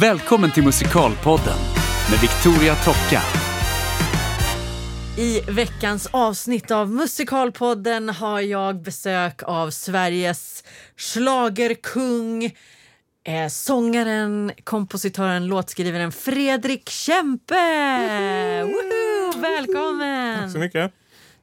Välkommen till Musikalpodden med Victoria Tocka. I veckans avsnitt av Musikalpodden har jag besök av Sveriges schlagerkung, eh, sångaren, kompositören, låtskrivaren Fredrik Kempe! Woho! Välkommen! Tack så mycket.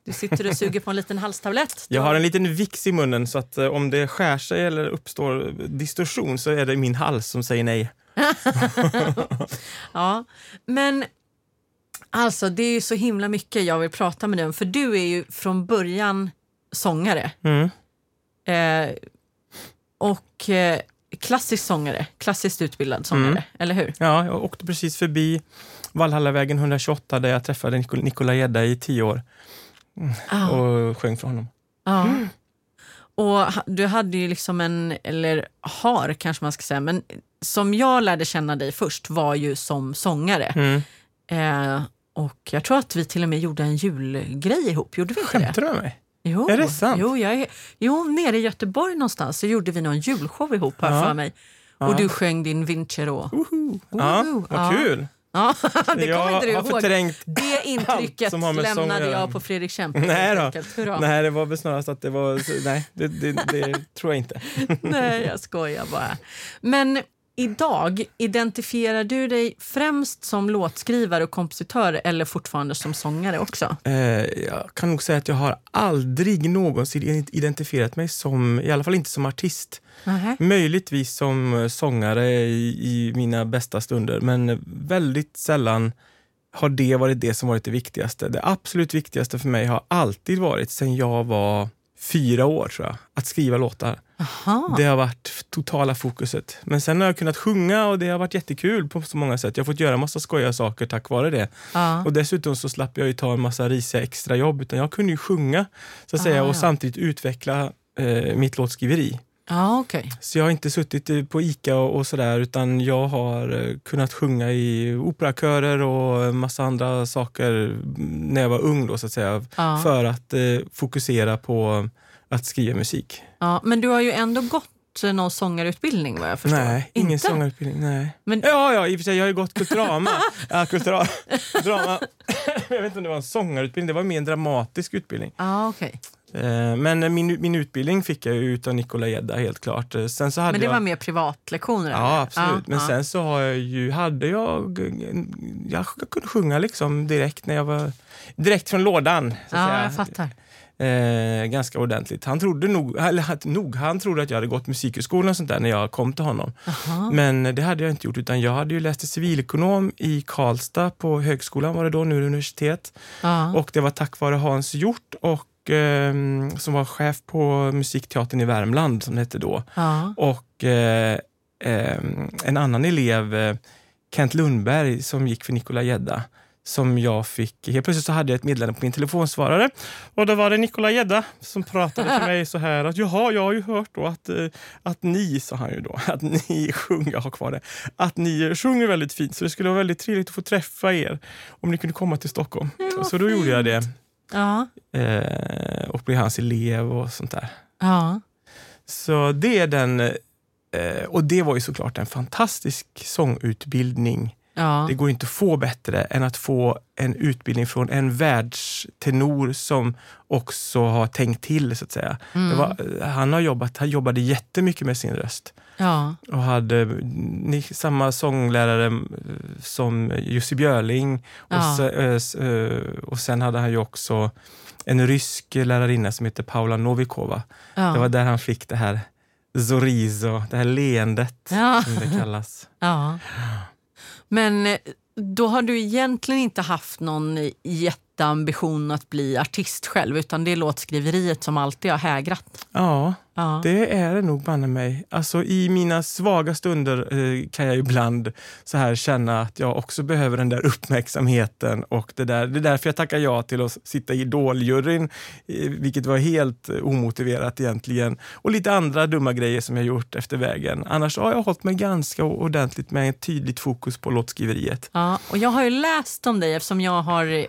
Du sitter och suger på en liten halstablett. Jag har en liten vix i munnen så att eh, om det skär sig eller uppstår distorsion så är det min hals som säger nej. Ja, men alltså det är ju så himla mycket jag vill prata med dig om för du är ju från början sångare. Mm. Eh, och eh, klassisk sångare, klassiskt utbildad sångare, Mm. eller hur? Ja, jag åkte precis förbi Valhallavägen 128 där jag träffade Nicol- Nikola Gedda i tio år Ah, och sjöng för honom. ja. Och du hade ju liksom en, eller har kanske man ska säga, men som jag lärde känna dig först var ju som sångare. Mm. Eh, och jag tror att vi till och med gjorde en julgrej ihop, gjorde vi inte det? Skämtar du med mig? Jo, Är det sant? Jo, jag är, jo, nere i Göteborg någonstans så gjorde vi någon julshow ihop här Ja. för mig. Och Ja. du sjöng din Vincero. Woho! Ja, Woho! vad Ja. kul! Ja, det kommer inte du ihåg. Det intrycket lämnade jag på Fredrik Kempe. Nej då. Nej, det var väl snarast att det var... Nej, det, det, det tror jag inte. Nej, jag skojar bara. Men idag, identifierar du dig främst som låtskrivare och kompositör eller fortfarande som sångare också? Eh, jag kan nog säga att jag har aldrig någonsin identifierat mig som, i alla fall inte som artist. Nej. Möjligtvis som eh, sångare i, i mina bästa stunder, men väldigt sällan har det varit det som varit det viktigaste. Det absolut viktigaste för mig har alltid varit, sen jag var fyra år tror jag, att skriva låtar. Aha. Det har varit totala fokuset. Men sen har jag kunnat sjunga och det har varit jättekul på så många sätt. Jag har fått göra massa skojiga saker tack vare det. Ja. Och dessutom så slapp jag ju ta en massa risiga extrajobb, utan jag kunde ju sjunga så att säga, Ah, och ja. samtidigt utveckla eh, mitt låtskriveri. Ja, okej. Så jag har inte suttit eh, på ICA och, och sådär, utan jag har eh, kunnat sjunga i operakörer och massa andra saker mm, när jag var ung då så att säga, Ja. för att eh, fokusera på att skriva musik. Ja, men du har ju ändå gått eh, någon sångarutbildning vad jag förstår. Nej, ingen Inte? sångarutbildning. Nej. Men- Ja, ja, i och för sig, jag har ju gått kulturama. ja, kultura, drama. jag vet inte om det var en sångarutbildning, det var mer en dramatisk utbildning. Ja, okej. Eh, Men min, min utbildning fick jag ju utav Nikola Gedda helt klart. Eh, Sen så hade Men det jag... var mer privatlektioner? eller? Ja, absolut. Ja, Men ja. sen så har jag ju, hade jag, jag kunde sjunga liksom direkt när jag var, direkt från lådan. Ja, jag fattar. Eh, ganska ordentligt. Han trodde nog, eller nog, han trodde att jag hade gått musikhögskolan och sånt där när jag kom till honom. Jaha. Men det hade jag inte gjort utan jag hade ju läst till civilekonom i Karlstad på högskolan var det då, nu universitet. Ja. Och det var tack vare Hans Hjort och ehm, som var chef på Musikteatern i Värmland som det hette då. Ja. Och eh, ehm, en annan elev, eh, Kent Lundberg, som gick för Nikola Gedda som jag fick, helt plötsligt så hade jag ett meddelande på min telefonsvarare och då var det Nikola Gedda som pratade till mig så här att jaha, jag har ju hört då att, eh, att ni, sa han ju då, att ni sjunger, har kvar det, att ni sjunger väldigt fint så det skulle vara väldigt trevligt att få träffa er om ni kunde komma till Stockholm. vad Så då gjorde jag det Ja. eh, och blev hans elev och sånt där. Ja. Så det är den, eh, och det var ju såklart en fantastisk sångutbildning. Ja. Det går inte att få bättre än att få en utbildning från en världstenor som också har tänkt till så att säga. Mm. Var, han har jobbat, han jobbade jättemycket med sin röst ja. och hade ni, samma sånglärare eh, som Jussi Björling och, Ja. se, eh, eh, och sen hade han ju också en rysk lärarinna som heter Paula Novikova. Det var där han fick det här Zorizo, det här leendet som det kallas. Men eh, då har du egentligen inte haft någon jätteambition att bli artist själv utan det är låtskriveriet som alltid har hägrat. Ja, Ja. det är det nog banne mig. Alltså i mina svaga stunder eh, kan jag ibland så här känna att jag också behöver den där uppmärksamheten och det där. Det är därför jag tackar ja till att sitta i Idoljuryn, eh, vilket var helt eh, omotiverat egentligen. Och lite andra dumma grejer som jag gjort efter vägen. Annars har jag hållit mig ganska ordentligt med ett tydligt fokus på låtskriveriet. Ja, och jag har ju läst om dig eftersom jag har eh,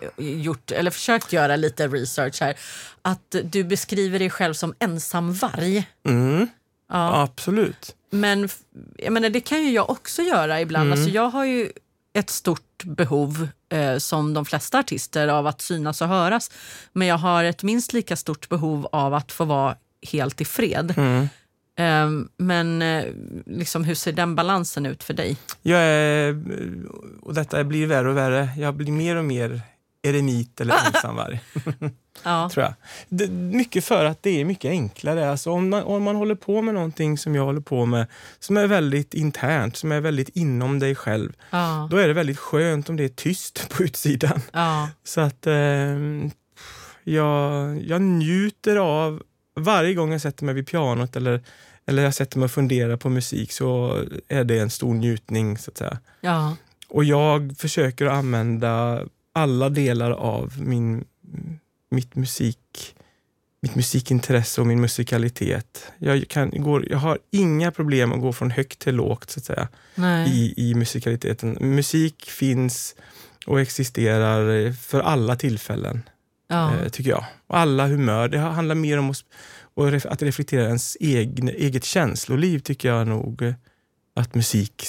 gjort, eller försökt göra lite research här, att du beskriver dig själv som ensam varg. Mm. Ja. Absolut. Men jag menar, det kan ju jag också göra ibland. Mm. Alltså, jag har ju ett stort behov, eh, som de flesta artister, av att synas och höras. Men jag har ett minst lika stort behov av att få vara helt i fred. Mm. Eh, men eh, liksom, hur ser den balansen ut för dig? Jag är, och detta blir värre och värre. Jag blir mer och mer eremit eller ensamvarg. Ja. tror jag. Det, mycket för att det är mycket enklare. Alltså om, man, om man håller på med någonting som jag håller på med, som är väldigt internt, som är väldigt inom dig själv, Ja. då är det väldigt skönt om det är tyst på utsidan. Ja. Så att eh, jag, jag njuter av, varje gång jag sätter mig vid pianot eller, eller jag sätter mig och funderar på musik så är det en stor njutning så att säga. Ja. Och jag försöker använda alla delar av min, mitt, musik, mitt musikintresse och min musikalitet. Jag, kan, går, jag har inga problem att gå från högt till lågt så att säga, Nej. i, i musikaliteten. Musik finns och existerar för alla tillfällen, ja. eh, tycker jag. Och alla humör. Det handlar mer om att, att reflektera ens egen, eget känsloliv, tycker jag nog att musik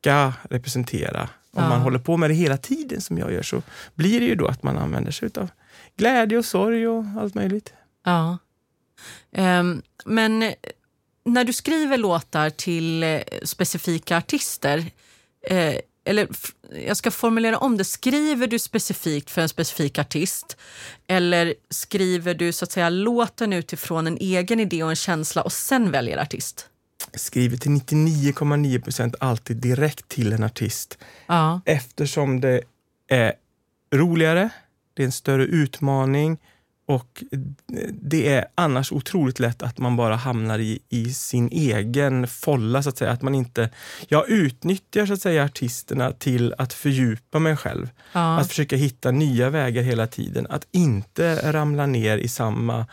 ska representera. Om Ja. man håller på med det hela tiden som jag gör så blir det ju då att man använder sig av glädje och sorg och allt möjligt. Ja. Ehm, men när du skriver låtar till eh, specifika artister, eh, eller jag ska formulera om det, skriver du specifikt för en specifik artist eller skriver du så att säga låten utifrån en egen idé och en känsla och sen väljer artist? Skriver till 99,9 procent alltid direkt till en artist Ja, eftersom det är roligare, det är en större utmaning och det är annars otroligt lätt att man bara hamnar i, i sin egen folla så att säga. Att man inte, jag utnyttjar så att säga artisterna till att fördjupa mig själv. ja, Att försöka hitta nya vägar hela tiden. Att inte ramla ner i samma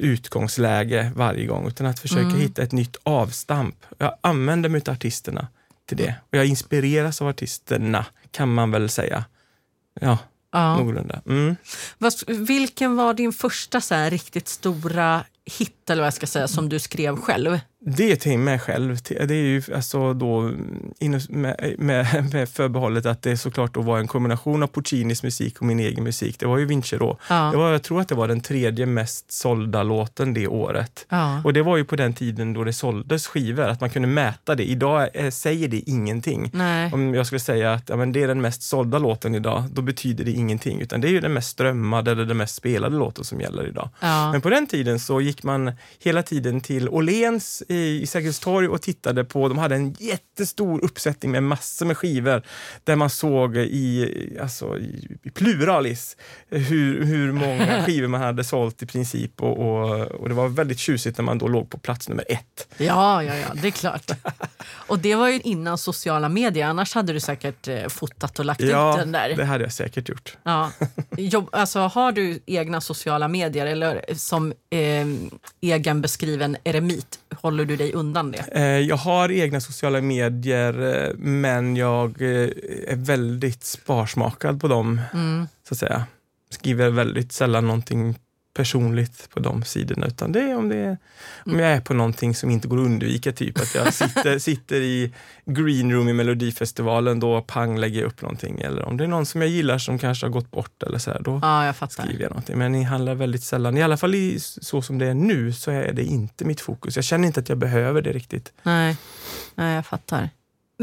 utgångsläge varje gång utan att försöka Mm. hitta ett nytt avstamp. Jag använder mig av artisterna till det och jag inspireras av artisterna kan man väl säga. Ja, ja. någorlunda. Mm. Vilken var din första så här, riktigt stora hit eller vad jag ska säga, som du skrev själv? Det är till mig själv. Det är ju alltså då med, med, med förbehållet att det såklart då var en kombination av Puccinis musik och min egen musik. Det var ju Vincero. Ja. Det var, jag tror att det var den tredje mest sålda låten det året. Ja. Och det var ju på den tiden då det såldes skivor, att man kunde mäta det. Idag eh, säger det ingenting. Nej. Om jag skulle säga att ja, men det är den mest sålda låten idag, då betyder det ingenting. Utan det är ju den mest strömmade eller den mest spelade låten som gäller idag. Men på den tiden så gick man hela tiden till Åhléns i, Sergels torg och tittade på, de hade en jättestor uppsättning med massor med skivor där man såg i, alltså, i, i pluralis hur, hur många skivor man hade sålt i princip och, och, och det var väldigt tjusigt när man då låg på plats nummer ett. Ja, ja, ja, det är klart. Och det var ju innan sociala medier, annars hade du säkert eh, fotat och lagt ut Ja, den där. det hade jag säkert gjort. Ja. Jobb, alltså, har du egna sociala medier eller som eh, egen beskriven eremit, håller du dig undan det? Eh, Jag har egna sociala medier eh, men jag eh, är väldigt sparsmakad på dem, Mm. så att säga. Skriver väldigt sällan någonting personligt på de sidorna utan det är om, det är, om jag är på någonting som inte går att undvika, typ att jag sitter, sitter i green room i Melodifestivalen, då pang lägger jag upp någonting. Eller om det är någon som jag gillar som kanske har gått bort eller så här, då Ja, jag skriver jag någonting. Men det handlar väldigt sällan, i alla fall i, så som det är nu, så är det inte mitt fokus. Jag känner inte att jag behöver det riktigt. Nej, Nej jag fattar.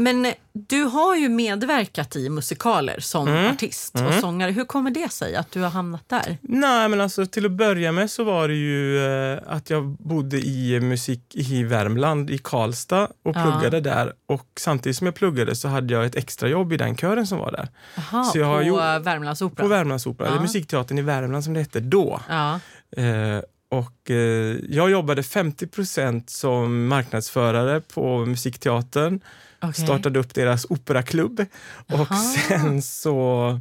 Men du har ju medverkat i musikaler som Mm. artist och Mm. sångare. Hur kommer det sig att du har hamnat där? Nej, men alltså till att börja med så var det ju eh, att jag bodde i musik i Värmland, i Karlstad och Ja. pluggade där. Och samtidigt som jag pluggade så hade jag ett extrajobb i den kören som var där. Aha, Så jag på gjort... Värmlandsoperan? På Värmlandsoperan, Ja. eller Musikteatern i Värmland som det hette då. Ja. Eh, och eh, jag jobbade 50% som marknadsförare på Musikteatern. Okej. startade upp deras operaklubb. Och Aha. sen så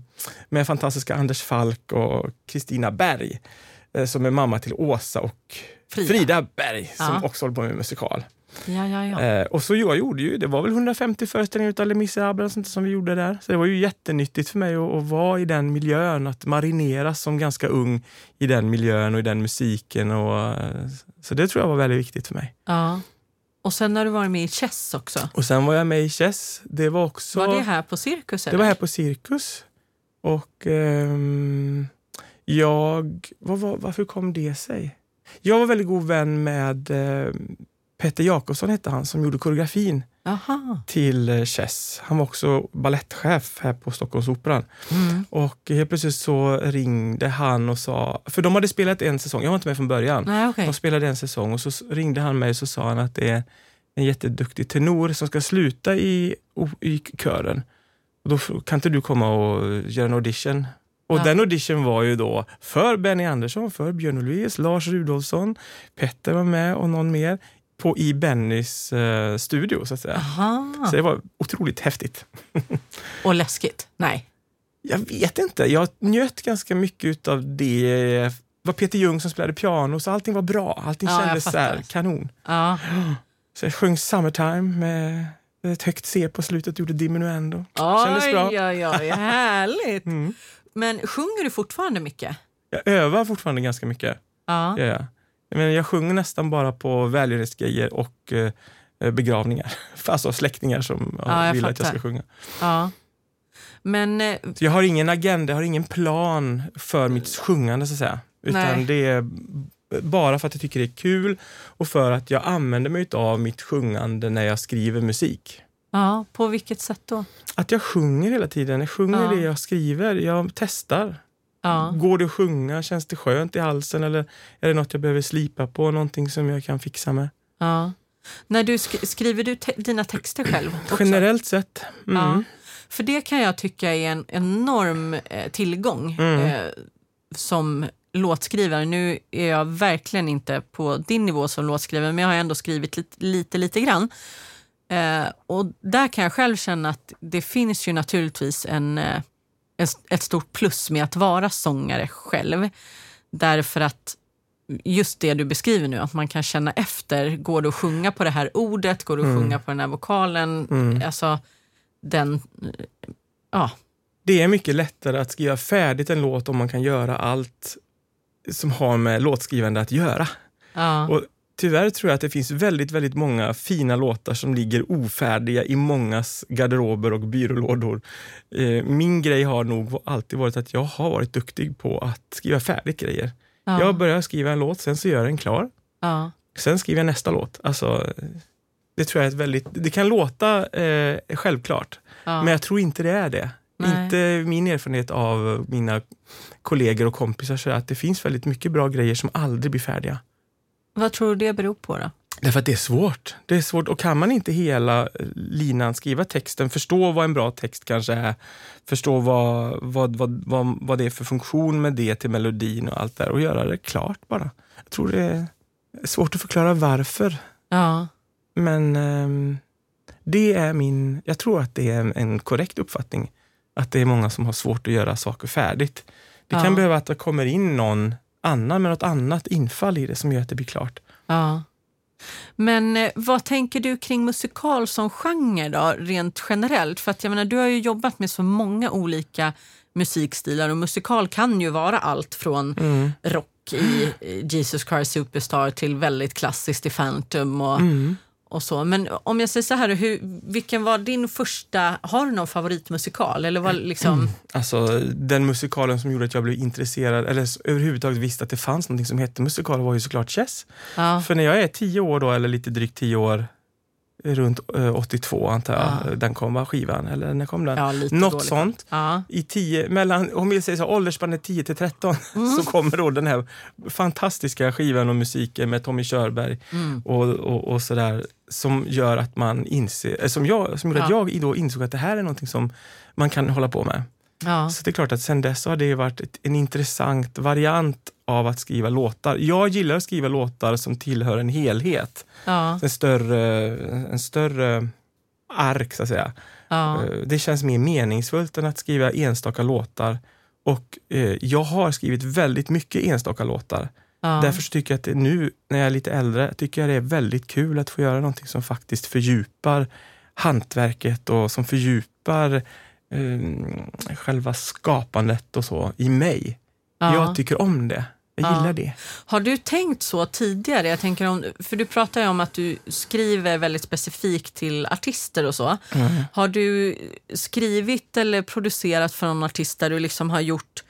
med fantastiska Anders Falk och Kristina Berg eh, som är mamma till Åsa och Frida. Frida, Berg som Ja. också håller på med musikal. Ja, ja, ja. Eh, och så jag gjorde ju, det var väl 150 föreställningar utav Les Misérables som vi gjorde där. Så det var ju jättenyttigt för mig att, att vara i den miljön, att marineras som ganska ung i den miljön och i den musiken. Och, eh, så det tror jag var väldigt viktigt för mig. ja. Och sen har du varit med i Chess också. Och sen var jag med i Chess. Det var också... Var det här på Cirkus? Det eller? var här på Cirkus. Och ehm, jag... Vad, var- varför kom det sig? Jag var väldigt god vän med eh, Petter Jakobsson hette han som gjorde koreografin Jaha. till eh, Chess. Han var också ballettchef här på Stockholmsoperan. Mm. Och helt plötsligt så ringde han och sa, för de hade spelat en säsong, jag var inte med från början. Nej, okej. De spelade en säsong och så ringde han mig och så sa han att det är en jätteduktig tenor som ska sluta i, i kören. Och då kan inte du komma och göra en audition? Och Ja. den audition var ju då för Benny Andersson, för Björn Ulvaeus, Lars Rudolfsson, Petter var med och någon mer på, i Bennys eh, studio så att säga. Aha. Så det var otroligt häftigt. Och läskigt? Nej. Jag vet inte. Jag njöt ganska mycket av det. Det var Peter Jung som spelade piano, så allting var bra. Allting Ja, kändes så här, kanon. Ja. Så jag sjöng Summertime med ett högt C på slutet, gjorde diminuendo. Kändes Oj, bra. oj, oj, härligt. Mm. Men sjunger du fortfarande mycket? Jag övar fortfarande ganska mycket. Ja. Ja, ja. Men jag sjunger nästan bara på välgörenhetsgrejer och eh, begravningar. Alltså släktingar som ja, jag vill att jag ska fattar. sjunga. ja. Men eh, Så jag har ingen agenda, jag har ingen plan för mitt sjungande så att säga. Utan Nej. det är bara för att jag tycker det är kul och för att jag använder mig av mitt sjungande när jag skriver musik. ja, på vilket sätt då? Att jag sjunger hela tiden. Jag sjunger Ja. det jag skriver. Jag testar. Ja. Går det att sjunga? Känns det skönt i halsen? Eller är det något jag behöver slipa på? Någonting som jag kan fixa med? ja. När du sk- skriver du te- dina texter själv? Också? Generellt sett. Mm. Ja. För det kan jag tycka är en enorm eh, tillgång Mm. eh, som låtskrivare. Nu är jag verkligen inte på din nivå som låtskrivare men jag har ändå skrivit lite, lite, lite grann. Eh, och där kan jag själv känna att det finns ju naturligtvis en, eh, en, ett stort plus med att vara sångare själv. Därför att just det du beskriver nu, att man kan känna efter. Går det att sjunga på det här ordet? Går det att sjunga på den här vokalen? Mm. Alltså, den... Ja, Det är mycket lättare att skriva färdigt en låt om man kan göra allt som har med låtskrivande att göra. ja, Och tyvärr tror jag att det finns väldigt, väldigt många fina låtar som ligger ofärdiga i mångas garderober och byrålådor. Eh, Min grej har nog alltid varit att jag har varit duktig på att skriva färdigt grejer. ja, Jag börjar skriva en låt, sen så gör jag den klar. ja, Sen skriver jag nästa låt. Alltså, det tror jag är ett väldigt... Det kan låta eh, självklart, ja. men jag tror inte det är det. Nej. Inte min erfarenhet av mina kollegor och kompisar så att det finns väldigt mycket bra grejer som aldrig blir färdiga. Vad tror du det beror på då? Därför att det är svårt. Det är svårt och kan man inte hela eh, linan skriva texten, förstå vad en bra text kanske är, förstå vad, vad, vad, vad, vad det är för funktion med det till melodin och allt där och göra det klart bara. Jag tror det är svårt att förklara varför, Ja, men ehm, det är min, jag tror att det är en, en korrekt uppfattning. Att det är många som har svårt att göra saker färdigt. Det kan Ja. behöva att det kommer in någon annan med något annat infall i det som gör att det blir klart. ja. Men eh, vad tänker du kring musikal som genre då, rent generellt? För att jag menar, du har ju jobbat med så många olika musikstilar och musikal kan ju vara allt från Mm. rock i eh, Jesus Christ Superstar till väldigt klassiskt i Phantom och, Mm. Och så. Men om jag säger så här, hur, vilken var din första, har du någon favoritmusikal? Eller var liksom, Alltså den musikalen som gjorde att jag blev intresserad, eller överhuvudtaget visste att det fanns något som hette musikal var ju såklart Chess. ja, För när jag är tio år då, eller lite drygt tio år, runt eh, 82 antar jag, Ja. den kom va, skivan, eller när kom den? ja, Något dåligt. sånt. Ja, I tio, mellan, om vi säger så, åldersspannet 10 till 13 Mm. så kommer då den här fantastiska skivan och musiken med Tommy Körberg mm, och, och, och sådär som gör att man inser, eh, som, jag, som gjorde att Ja. jag då insåg att det här är någonting som man kan hålla på med. Så det är klart att sen dess har det varit ett, en intressant variant av att skriva låtar. Jag gillar att skriva låtar som tillhör en helhet. ja, En större, en större ark så att säga. ja, Eh, Det känns mer meningsfullt än att skriva enstaka låtar. Och eh, jag har skrivit väldigt mycket enstaka låtar. ja. Därför tycker jag att nu när jag är lite äldre, tycker jag det är väldigt kul att få göra någonting som faktiskt fördjupar hantverket och som fördjupar eh, själva skapandet och så i mig. ja. Jag tycker om det. Jag Ja. gillar det. Har du tänkt så tidigare? Jag tänker om, för du pratar ju om att du skriver väldigt specifikt till artister och så. Mm. Har du skrivit eller producerat för någon artist där du liksom har gjort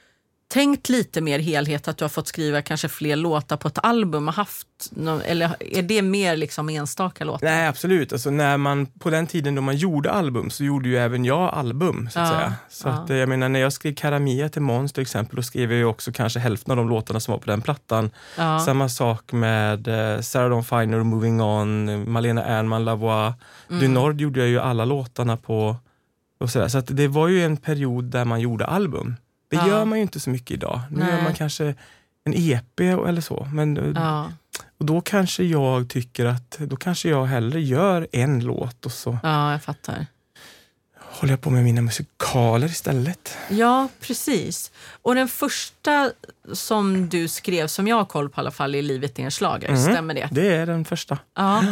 tänkt lite mer helhet, att du har fått skriva kanske fler låtar på ett album och haft någon, eller är det mer liksom enstaka låtar? Nej, absolut. Alltså, när man, på den tiden då man gjorde album så gjorde ju även jag album. Så att Ja, säga. Så ja. att, eh, jag menar, när jag skrev Karamia till Måns till exempel, då skrev jag ju också kanske hälften av de låtarna som var på den plattan. Ja. Samma sak med eh, Sarah Dawn Finer, Moving On, Malena Ernman, Lavoie. Mm. Du Nord gjorde jag ju alla låtarna på. Och sådär. Så att det var ju en period där man gjorde album. Det Ja. gör man ju inte så mycket idag. Nu Nej. gör man kanske en EP eller så. Men eh, Ja, och då kanske jag tycker att då kanske jag hellre gör en låt och så ja, jag fattar. håller jag på med mina musikaler istället. Ja, precis. Och den första som du skrev, som jag har koll på i alla fall, är Livet är en schlager. Mm. Stämmer det? Det är den första. Ja.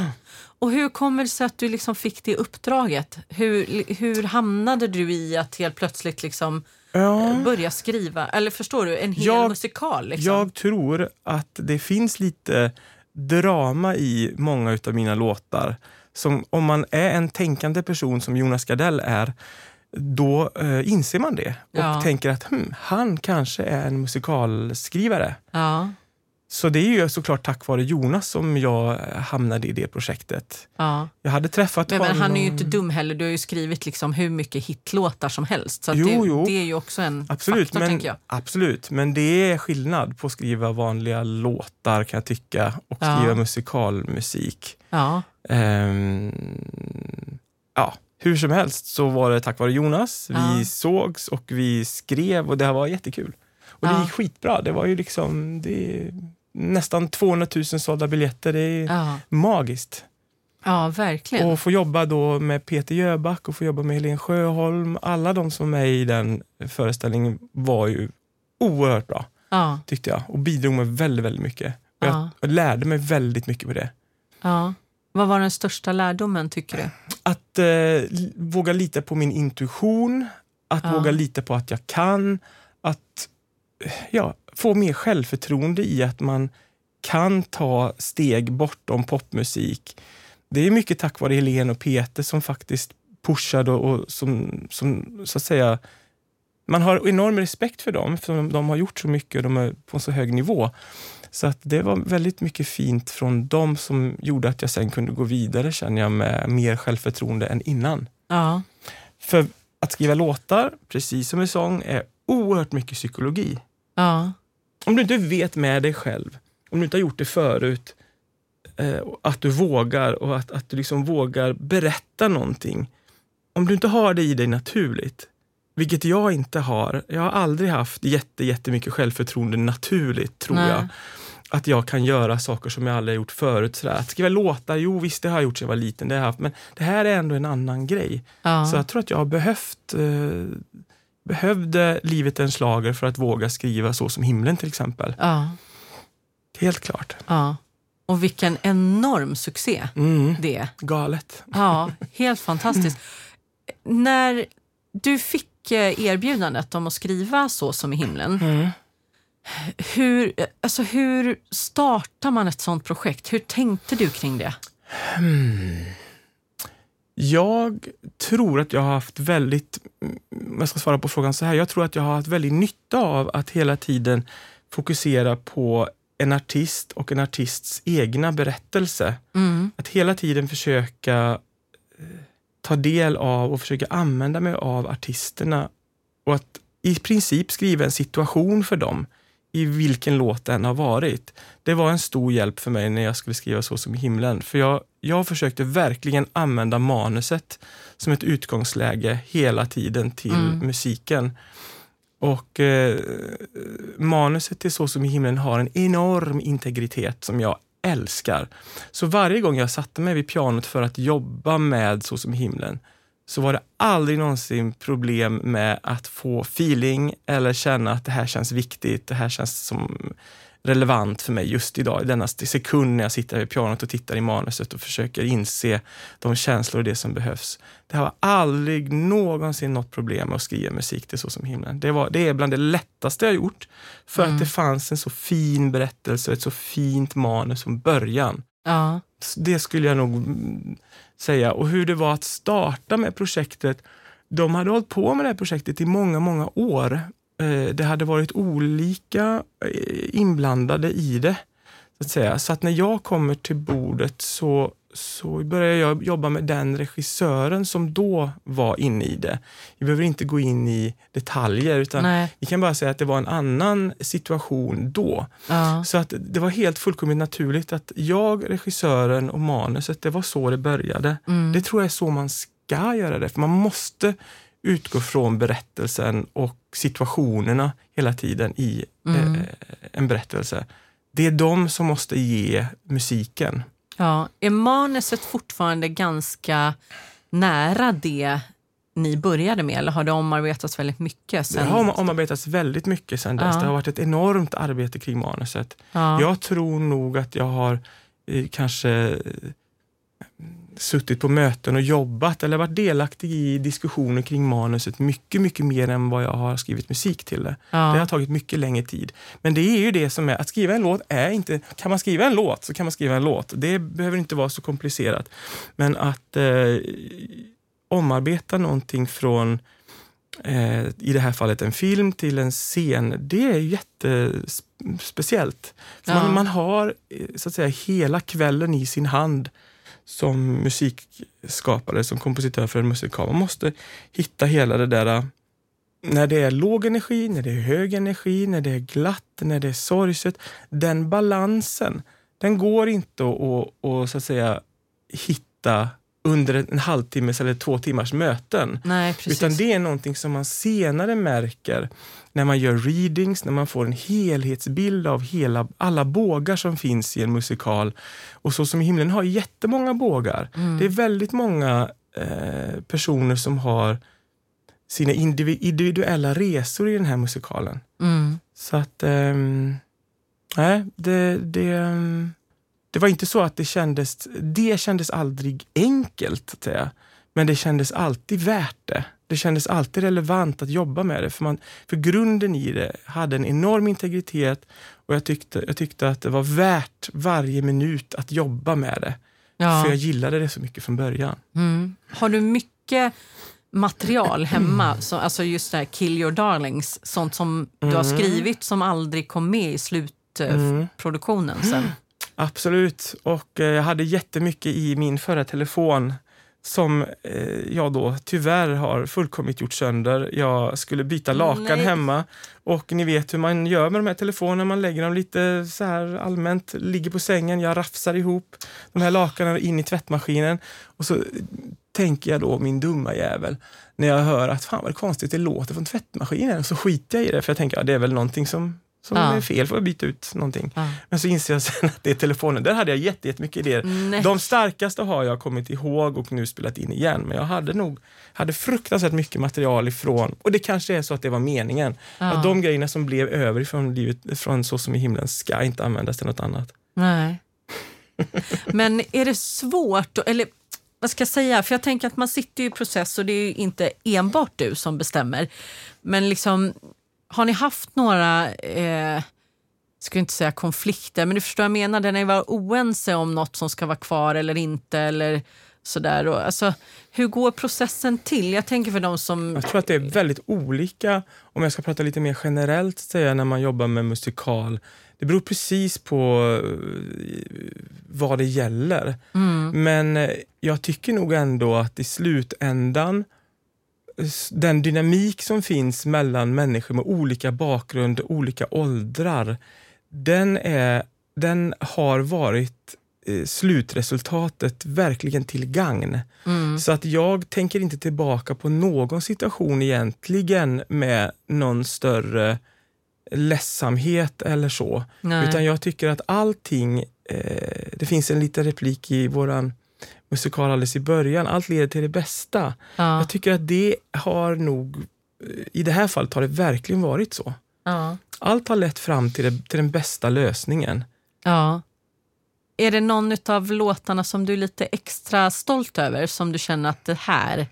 Och hur kommer det sig att du liksom fick det uppdraget? Hur, hur hamnade du i att helt plötsligt liksom Ja, börja skriva? Eller förstår du, en hel Jag- musikal? Liksom? jag tror att det finns lite drama i många utav mina låtar. Som om man är en tänkande person som Jonas Gardell är, då eh, inser man det och Ja. tänker att hmm, han kanske är en musikalskrivare. Ja, Så det är ju såklart tack vare Jonas som jag hamnade i det projektet. ja. Jag hade träffat Men, men honom... han är ju inte dum heller. Du har ju skrivit liksom hur mycket hitlåtar som helst. Så Jo, det, jo. det är ju också en Absolut faktor, men, jag. absolut, men det är skillnad på att skriva vanliga låtar kan jag tycka och Ja. skriva musikalmusik. Ja, Ehm, ja, hur som helst så var det tack vare Jonas. Vi sågs och vi skrev och det var jättekul. Och det gick skitbra. Det var ju liksom det nästan 200 000 sålda biljetter. Det är ja. magiskt. ja verkligen. Och få jobba då med Peter Jöback och få jobba med Helene Sjöholm. Alla de som är i den föreställningen var ju oerhört bra ja, tyckte jag och bidrog med väldigt, väldigt mycket. Och Ja. Jag lärde mig väldigt mycket på det. ja. Vad var den största lärdomen, tycker du? Att eh, våga lita på min intuition, att Ja. våga lita på att jag kan, att eh, ja, få mer självförtroende i att man kan ta steg bortom popmusik. Det är mycket tack vare Helene och Peter som faktiskt pushade och, och som, som så att säga man har enorm respekt för dem, för de har gjort så mycket och de är på en så hög nivå. Så att det var väldigt mycket fint från dem som gjorde att jag sen kunde gå vidare känner jag med mer självförtroende än innan. Ja, För att skriva låtar, precis som i sång, är oerhört mycket psykologi. ja, Om du inte vet med dig själv, om du inte har gjort det förut, eh, att du vågar och att, att du liksom vågar berätta någonting. Om du inte har det i dig naturligt, vilket jag inte har. Jag har aldrig haft jätte, jättemycket självförtroende naturligt, tror Nej. jag. Att jag kan göra saker som jag aldrig gjort förut. Sådär. Att skriva låtar, jo visst det har jag gjort sedan jag var liten, det har jag haft. Men det här är ändå en annan grej. ja. Så jag tror att jag har behövt eh, behövde livet en slager för att våga skriva så som himlen till exempel. ja, Helt klart. ja. Och vilken enorm succé Mm. det är. Galet. Ja, helt fantastiskt. När du fick eh, erbjudandet om att skriva Så som i himlen, Mm. hur, alltså hur startar man ett sånt projekt? Hur tänkte du kring det? Jag tror att jag har haft väldigt, mm, jag ska svara på frågan så här, jag tror att jag har haft väldigt nytta av att hela tiden fokusera på en artist och en artists egna berättelse. Mm, Att hela tiden försöka eh, ta del av och försöka använda mig av artisterna och att i princip skriva en situation för dem i vilken låt den har varit. Det var en stor hjälp för mig när jag skulle skriva Så som i himlen. För jag, jag försökte verkligen använda manuset som ett utgångsläge hela tiden till Mm. musiken. Och eh, manuset till Så som i himlen har en enorm integritet som jag älskar. Så varje gång jag satte mig vid pianot för att jobba med Så som i himlen så var det aldrig någonsin problem med att få feeling eller känna att det här känns viktigt, det här känns som relevant för mig just idag, i denna sekund när jag sitter vid pianot och tittar i manuset och försöker inse de känslor och det som behövs. Det har aldrig någonsin något problem med att skriva musik till Så som himlen. Det, var, det är bland det lättaste jag gjort, för mm. att det fanns en så fin berättelse och ett så fint manus från början. Ja. Det skulle jag nog säga. Och hur det var att starta med projektet. De hade hållit på med det här projektet i många, många år. Eh, det hade varit olika eh, inblandade i det. Så att, säga. så att när jag kommer till bordet så, så börjar jag jobba med den regissören som då var inne i det. Vi behöver inte gå in i detaljer utan Nej. vi kan bara säga att det var en annan situation då. Ja. Så att det var helt fullkomligt naturligt att jag, regissören och manuset, det var så det började. Mm. Det tror jag är så man ska göra det, för man måste utgå från berättelsen och situationerna hela tiden i mm. eh, en berättelse. Det är de som måste ge musiken. Ja, är manuset fortfarande ganska nära det ni började med eller har det omarbetats väldigt mycket? Sen... Det har omarbetats väldigt mycket sen dess. Ja. Det har varit ett enormt arbete kring manuset. Ja. Jag tror nog att jag har eh, kanske suttit på möten och jobbat eller varit delaktig i diskussioner kring manuset mycket, mycket mer än vad jag har skrivit musik till det. Ja. Det har tagit mycket längre tid. Men det är ju det som är, att skriva en låt är inte, kan man skriva en låt så kan man skriva en låt. Det behöver inte vara så komplicerat. Men att eh, omarbeta någonting från eh, i det här fallet en film till en scen, det är jättespeciellt. Ja. man, man har eh, så att säga hela kvällen i sin hand som musikskapare, som kompositör för en musikal. Man måste hitta hela det där äh, när det är låg energi, när det är hög energi, när det är glatt, när det är sorgset. Den balansen, den går inte att, att, att, så att säga, hitta under en halvtimmes eller två timmars möten. Nej, Utan det är någonting som man senare märker när man gör readings, när man får en helhetsbild av hela, alla bågar som finns i en musikal. Och Så som i himlen har jättemånga bågar. Mm. Det är väldigt många eh, personer som har sina individuella resor i den här musikalen. Mm. Så att, eh, nej, det, det, ehm, det var inte så att det kändes, det kändes aldrig enkelt, att säga. men det kändes alltid värt det. Det kändes alltid relevant att jobba med det, för, man, för grunden i det hade en enorm integritet och jag tyckte, jag tyckte att det var värt varje minut att jobba med det. Ja. För jag gillade det så mycket från början. Mm. Har du mycket material hemma, så, alltså just det här Kill your darlings, sånt som mm. du har mm. skrivit som aldrig kom med i slutproduktionen mm. sen? Absolut, och eh, jag hade jättemycket i min förra telefon som eh, jag då tyvärr har fullkomligt gjort sönder. Jag skulle byta lakan Nej. hemma och ni vet hur man gör med de här telefonerna. Man lägger dem lite så här allmänt, ligger på sängen, jag rafsar ihop de här lakanen in i tvättmaskinen och så tänker jag då, min dumma jävel, när jag hör att fan vad konstigt det låter från tvättmaskinen, så skiter jag i det för jag tänker att ja, det är väl någonting som som ja. är fel, får jag byta ut någonting. Ja. Men så inser jag sen att det är telefonen. Där hade jag jättemycket idéer. Nej. De starkaste har jag kommit ihåg och nu spelat in igen. Men jag hade nog hade fruktansvärt mycket material ifrån, och det kanske är så att det var meningen, ja. att de grejerna som blev över ifrån livet, från Så som i himlen, ska inte användas till något annat. Nej. Men är det svårt, eller vad ska jag säga, för jag tänker att man sitter i process och det är inte enbart du som bestämmer. Men liksom har ni haft några, eh, ska inte säga konflikter, men du förstår vad jag menar, där ni var oense om något som ska vara kvar eller inte eller sådär. Och, alltså, hur går processen till? Jag tänker för de som... Jag tror att det är väldigt olika, om jag ska prata lite mer generellt, säga, när man jobbar med musikal. Det beror precis på eh, vad det gäller. Mm. Men eh, jag tycker nog ändå att i slutändan den dynamik som finns mellan människor med olika bakgrund, olika åldrar, den, är, den har varit eh, slutresultatet verkligen till gagn. Mm. Så att jag tänker inte tillbaka på någon situation egentligen med någon större ledsamhet eller så. Nej. Utan jag tycker att allting, eh, det finns en liten replik i våran musikal alldeles i början. Allt leder till det bästa. Ja. Jag tycker att det har nog, i det här fallet har det verkligen varit så. Ja. Allt har lett fram till, det, till den bästa lösningen. ja. Är det någon av låtarna som du är lite extra stolt över som du känner att det här...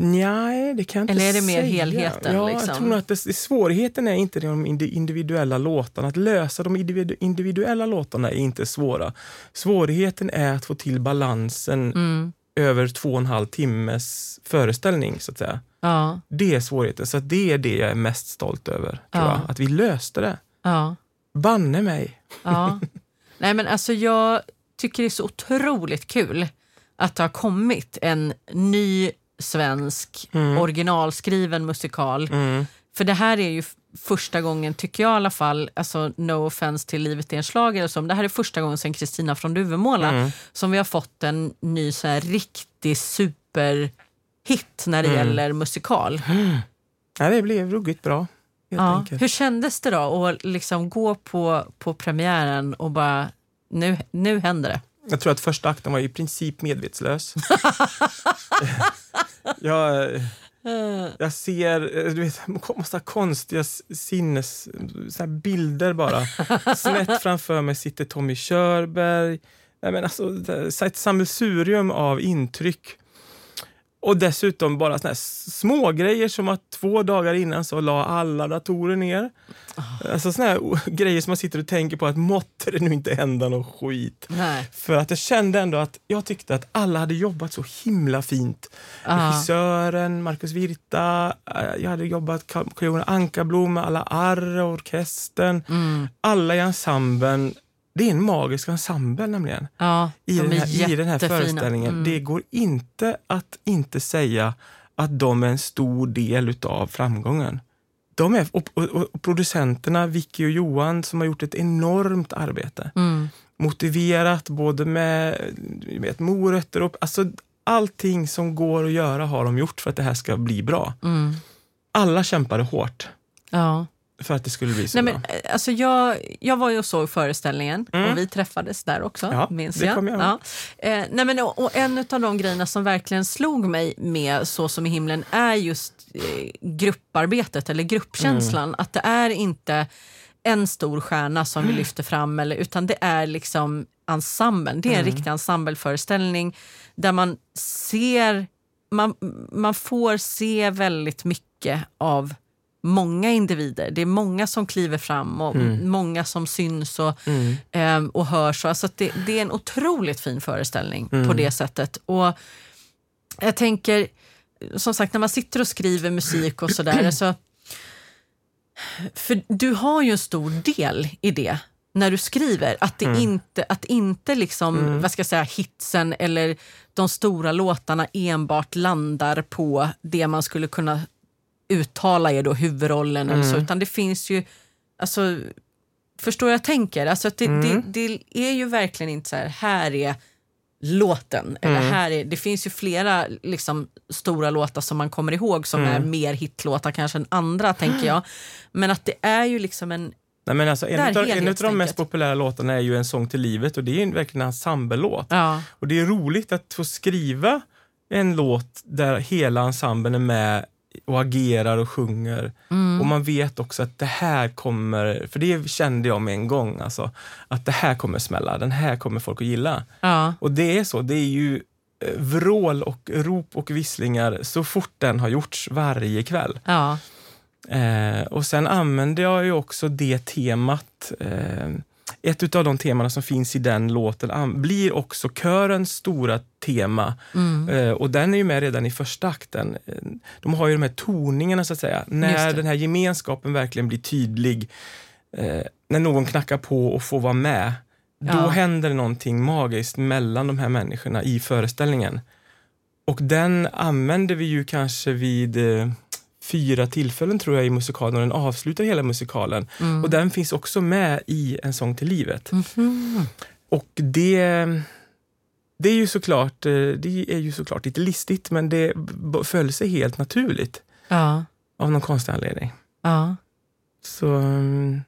Nej, det kan jag inte Eller är det mer säga. helheten, Ja, liksom? jag tror att det, svårigheten är inte de indi- individuella låtarna. Att lösa de individu- individuella låtarna är inte svåra. Svårigheten är att få till balansen Mm. över två och en halv timmes föreställning. så att säga. Ja, Det är svårigheten. Så det är det jag är mest stolt över. Ja. Att vi löste det. ja, Banne mig. ja. Nej, men alltså jag tycker det är så otroligt kul att det har kommit en ny svensk originalskriven musikal. Mm. För det här är ju första gången, tycker jag i alla fall, alltså no offense till Livet är en schlager eller så, men det här är första gången sen Kristina från Duvemåla Mm. som vi har fått en ny så här riktig superhit när det gäller musikal. Nej, det blev ruggigt bra. Ja. enkelt. Hur kändes det då att liksom gå på, på premiären och bara, nu, nu händer det? Jag tror att första akten var i princip medvetslös. jag, jag ser eh, du vet, massa konstiga sinnes... Så bilder bara. Snett framför mig sitter Tommy Körberg. Nej, men alltså, ett sammelsurium av intryck. Och dessutom bara såna små grejer som att två dagar innan så la alla datorer ner. Alltså såna grejer som man sitter och tänker på att måtte det nu inte hända något skit. Nej. För att jag kände ändå att jag tyckte att alla hade jobbat så himla fint. Ja. Regissören, Marcus Virta, eh, jag hade jobbat Carl Ankarblom med alla arr och orkestern. Mm. Alla i ensemblen. Det är en magisk ensemble nämligen Ja, i, de den är här, i den här föreställningen. Mm. Det går inte att inte säga att de är en stor del utav framgången. De är, och, och, och producenterna, Vicky och Johan, som har gjort ett enormt arbete. Mm. Motiverat både med vet, morötter och... Alltså, allting som går att göra har de gjort för att det här ska bli bra. Mm. Alla kämpade hårt Ja. För att det skulle bli så Nej, bra. men, eh, alltså jag, jag var ju och såg föreställningen Mm. och vi träffades där också, Ja, minns det jag. jag ja. eh, nej, men, och, och en av de grejerna som verkligen slog mig med Så som i himlen är just eh, grupparbetet eller gruppkänslan. Mm. Att det är inte en stor stjärna som vi lyfter fram eller, utan det är liksom ensemblen. Det är en Mm. riktig ensembleföreställning där man ser, man, man får se väldigt mycket av många individer. Det är många som kliver fram och många som syns och, Mm. ehm, och hörs. Alltså det, det är en otroligt fin föreställning på det sättet. Och jag tänker, som sagt, när man sitter och skriver musik och sådär. alltså, för du har ju en stor del i det när du skriver. Att det inte, att inte liksom, vad ska jag säga, hitsen eller de stora låtarna enbart landar på det man skulle kunna uttala är då huvudrollen eller så, utan det finns ju, alltså, förstår jag tänker? Alltså att det, det, det är ju verkligen inte så här, här är låten. Eller här är, det finns ju flera liksom, stora låtar som man kommer ihåg som är mer hitlåtar kanske än andra, tänker jag. Men att det är ju liksom en... Nej, men alltså, en, av de mest populära låtarna är ju En sång till livet och det är en, verkligen en ensemblelåt. Ja, Och det är roligt att få skriva en låt där hela ensemblen är med och agerar och sjunger. Mm. Och man vet också att det här kommer, för det kände jag med en gång, alltså, att det här kommer smälla, den här kommer folk att gilla. ja, Och det är så, det är ju eh, vrål och rop och visslingar så fort den har gjorts varje kväll. ja, Eh, och sen använder jag ju också det temat. Eh, ett av de temana som finns i den låten blir också körens stora tema. Mm. Eh, och den är ju med redan i första akten. Eh, de har ju de här toningarna så att säga. När den här gemenskapen verkligen blir tydlig. Eh, när någon knackar på och får vara med. Då Ja. händer någonting magiskt mellan de här människorna i föreställningen. Och den använder vi ju kanske vid fyra tillfällen tror jag i musikalen och den avslutar hela musikalen. Mm. Och den finns också med i En sång till livet. Och det, det är ju såklart eh, det är ju såklart lite listigt men det föll sig helt naturligt ja, av någon konstig anledning. ja. Så mm,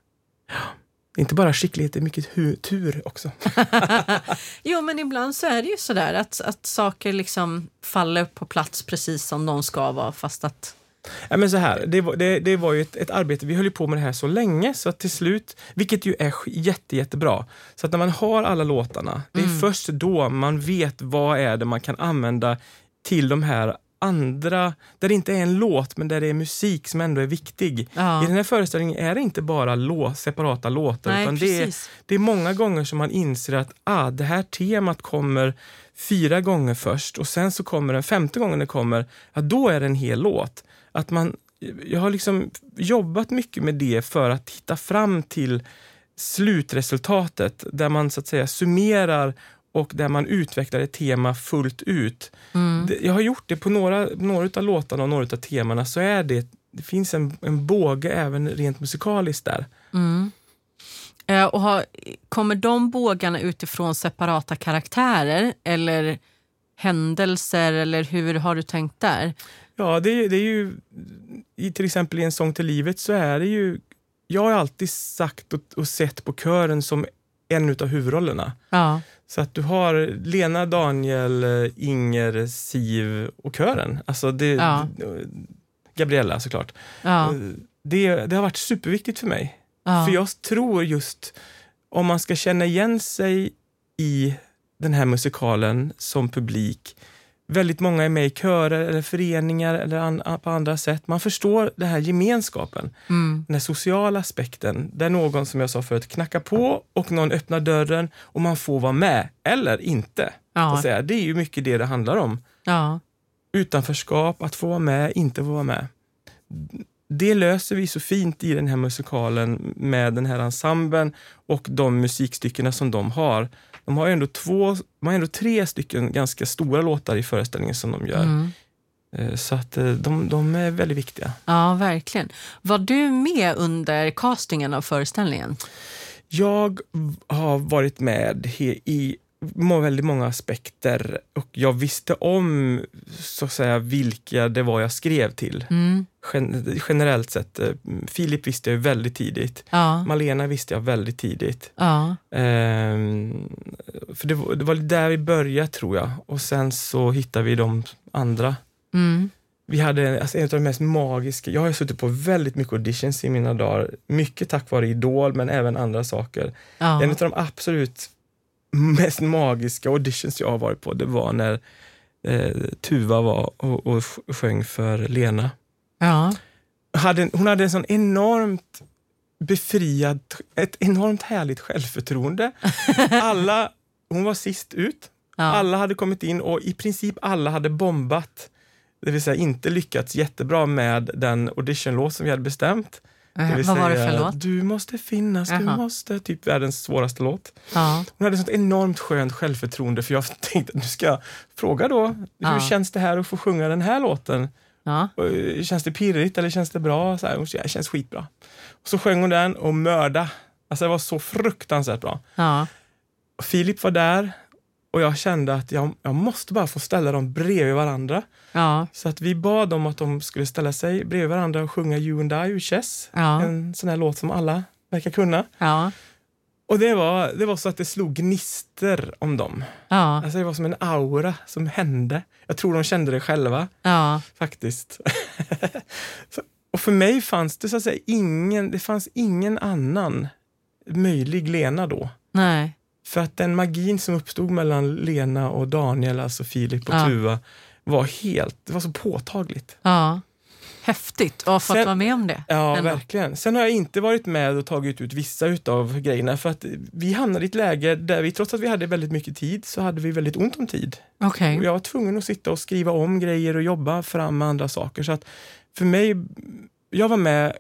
inte bara skicklighet, det är mycket hu- tur också. Jo, men ibland så är det ju sådär att, att saker liksom faller på plats precis som de ska vara fast att Ja, men så här, det, var, det, det var ju ett, ett arbete, vi höll på med det här så länge så att till slut, vilket ju är jätte, jättebra, så att när man har alla låtarna, det är Mm. först då man vet vad är det man kan använda till de här andra, där det inte är en låt men där det är musik som ändå är viktig. Ja. I den här föreställningen är det inte bara lå, separata låtar Nej, utan det är, det är många gånger som man inser att ah, det här temat kommer fyra gånger först och sen så kommer den femte gången det kommer, ja, då är det en hel låt. Att man, jag har liksom jobbat mycket med det för att hitta fram till slutresultatet där man så att säga summerar och där man utvecklar ett tema fullt ut. Mm. Jag har gjort det på några, några av låtarna och några av temana så är det, det finns en, en båge även rent musikaliskt där. Mm. Eh, och har, kommer de bågarna utifrån separata karaktärer eller händelser eller hur har du tänkt där? Ja, det, är- det är ju, i, till exempel i En sång till livet så är det ju, jag har alltid sagt och, och sett på kören som en utav huvudrollerna. Ja, Så att du har Lena, Daniel, Inger, Siv och kören. Alltså det, Ja. Gabriella såklart. ja, Eh, Det, det har varit superviktigt för mig. Ja. För jag tror just om man ska känna igen sig i den här musikalen som publik. Väldigt många är med i körer eller föreningar eller an, på andra sätt. Man förstår den här gemenskapen, Mm. den här sociala aspekten. Där någon, som jag sa förut, knackar på och någon öppnar dörren och man får vara med, eller inte. Ja. Och säga. Det är ju mycket det det handlar om. Ja. Utanförskap, att få vara med, inte få vara med. Det löser vi så fint i den här musikalen med den här ensemblen och de musikstyckena som de har. De har ju ändå, två, de har ändå tre stycken ganska stora låtar i föreställningen som de gör. Mm. Eh, Så att eh, de, de är väldigt viktiga. ja, verkligen. Var du med under castingen av föreställningen? Jag har varit med i väldigt många aspekter och jag visste om så att säga vilka det var jag skrev till. Mm. Gen- generellt sett. eh, Filip visste jag väldigt tidigt. Ja, Malena visste jag väldigt tidigt. ja, Ehm, för det var, det var där vi började tror jag och sen så hittade vi de andra. mm. Vi hade alltså, en av de mest magiska, jag har suttit på väldigt mycket auditions i mina dagar. Mycket tack vare Idol men även andra saker. ja. En av de absolut mest magiska auditions jag har varit på, det var när eh, Tuva var och, och sjöng för Lena. ja. Hade, hon hade en sån enormt befriad, ett enormt härligt självförtroende. Alla, hon var sist ut. ja. Alla hade kommit in och i princip alla hade bombat. Det vill säga inte lyckats jättebra med den auditionlåt som vi hade bestämt. Det vill Vad var det säga, för låt? Du måste finnas, du Jaha. måste. Typ världens svåraste låt. Ja, Hon hade sånt enormt skönt självförtroende för jag tänkte att nu ska jag fråga då, hur Ja. känns det här att få sjunga den här låten? ja. Eh, Känns det pirrigt eller känns det bra? Så här, hon sa, "Ja, det känns skitbra. Och så sjöng hon den och mörda. Alltså det var så fruktansvärt bra. ja. Filip var där och jag kände att jag, jag måste bara få ställa dem bredvid varandra. ja. Så att vi bad dem att de skulle ställa sig bredvid varandra och sjunga You and I ur Chess. Ja. En sån här låt som alla verkar kunna. ja. Och det var, det var så att det slog gnister om dem. ja. Alltså det var som en aura som hände. Jag tror de kände det själva ja. faktiskt. Så- och för mig fanns det så att säga ingen, det fanns ingen annan möjlig Lena då. Nej. För att den magin som uppstod mellan Lena och Daniel, alltså Filip och Ja. Tuva, var helt, det var så påtagligt. Ja. Häftigt ha fått Sen- vara med om det. Ja, ändå. verkligen. Sen har jag inte varit med och tagit ut vissa utav grejerna för att vi hamnade i ett läge där vi, trots att vi hade väldigt mycket tid, så hade vi väldigt ont om tid. Okej. Och jag var tvungen att sitta och skriva om grejer och jobba fram med andra saker. Så att för mig, jag var med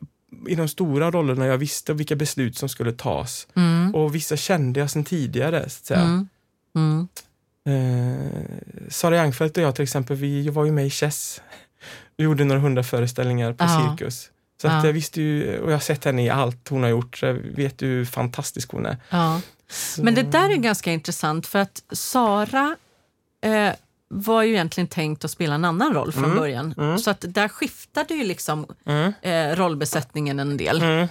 i de stora rollerna, jag visste vilka beslut som skulle tas. Mm. Och vissa kände jag sedan tidigare. Så att säga. Mm. Mm. Eh, Sara Youngfeldt och jag till exempel, vi var ju med i Chess. Vi gjorde några hundra föreställningar på Ja. Cirkus. Så att Ja. jag visste ju, och jag har sett henne i allt hon har gjort, så jag vet ju hur fantastisk hon är. Ja. Men det där är ganska intressant för att Sara eh, var ju egentligen tänkt att spela en annan roll från Mm, början. mm. Så att där skiftade ju liksom Mm, eh, rollbesättningen en del. mm,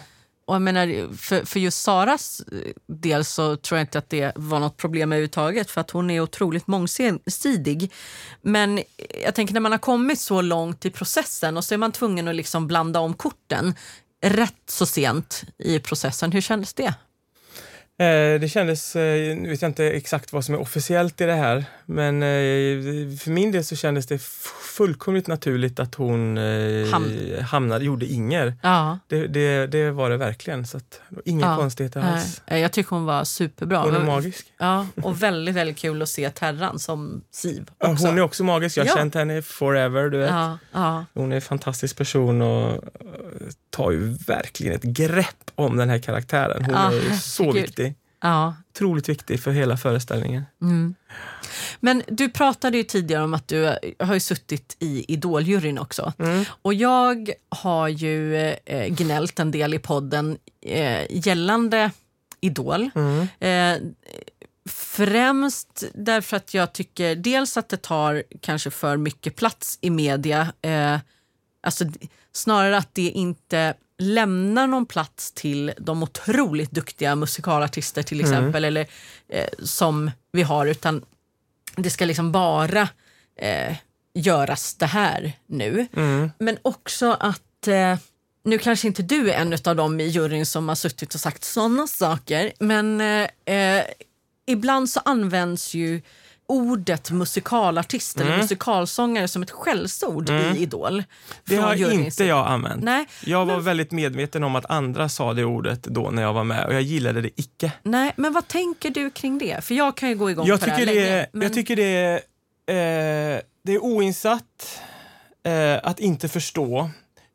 och jag menar, för, för just Saras eh, del så tror jag inte att det var något problem överhuvudtaget för att hon är otroligt mångsidig. Men jag tänker när man har kommit så långt i processen och så är man tvungen att liksom blanda om korten rätt så sent i processen. Hur kändes det? Eh, det kändes, eh, nu vet jag inte exakt vad som är officiellt i det här, men eh, för min del så kändes det fullkomligt naturligt att hon Ham hamnade, gjorde Inger. Ja. Det, det, det var det verkligen, så att, inga ja. konstigheter alls. Jag tycker hon var superbra. Hon är magisk. Ja, och väldigt, väldigt kul att se Terran som Siv. Också. hon är också magisk, jag har ja. känt henne forever. Du vet. Ja, ja. Hon är en fantastisk person och tar ju verkligen ett grepp om den här karaktären. Hon är så viktig. Ja. Otroligt viktig för hela föreställningen. Mm. Men du pratade ju tidigare om att du har ju suttit i Idoljuryn också. Mm. Och jag har ju eh, gnällt en del i podden eh, gällande Idol. Mm. Eh, främst därför att jag tycker dels att det tar kanske för mycket plats i media. Eh, alltså, snarare att det inte lämnar någon plats till de otroligt duktiga musikalartister till mm. exempel, mm. eller eh, som vi har, utan det ska liksom bara eh, göras det här nu. Mm. Men också att, eh, nu kanske inte du är en av dem i juryn som har suttit och sagt sådana saker, men eh, eh, ibland så används ju ordet musikalartist mm. eller musikalsångare som ett skällsord mm. i Idol. Det har inte jag använt. Nej, jag var men... väldigt medveten om att andra sa det ordet då när jag var med och jag gillade det icke. Nej, men vad tänker du kring det? För jag kan ju gå igång jag på tycker det här länge, men... Jag tycker det är, eh, det är oinsatt eh, att inte förstå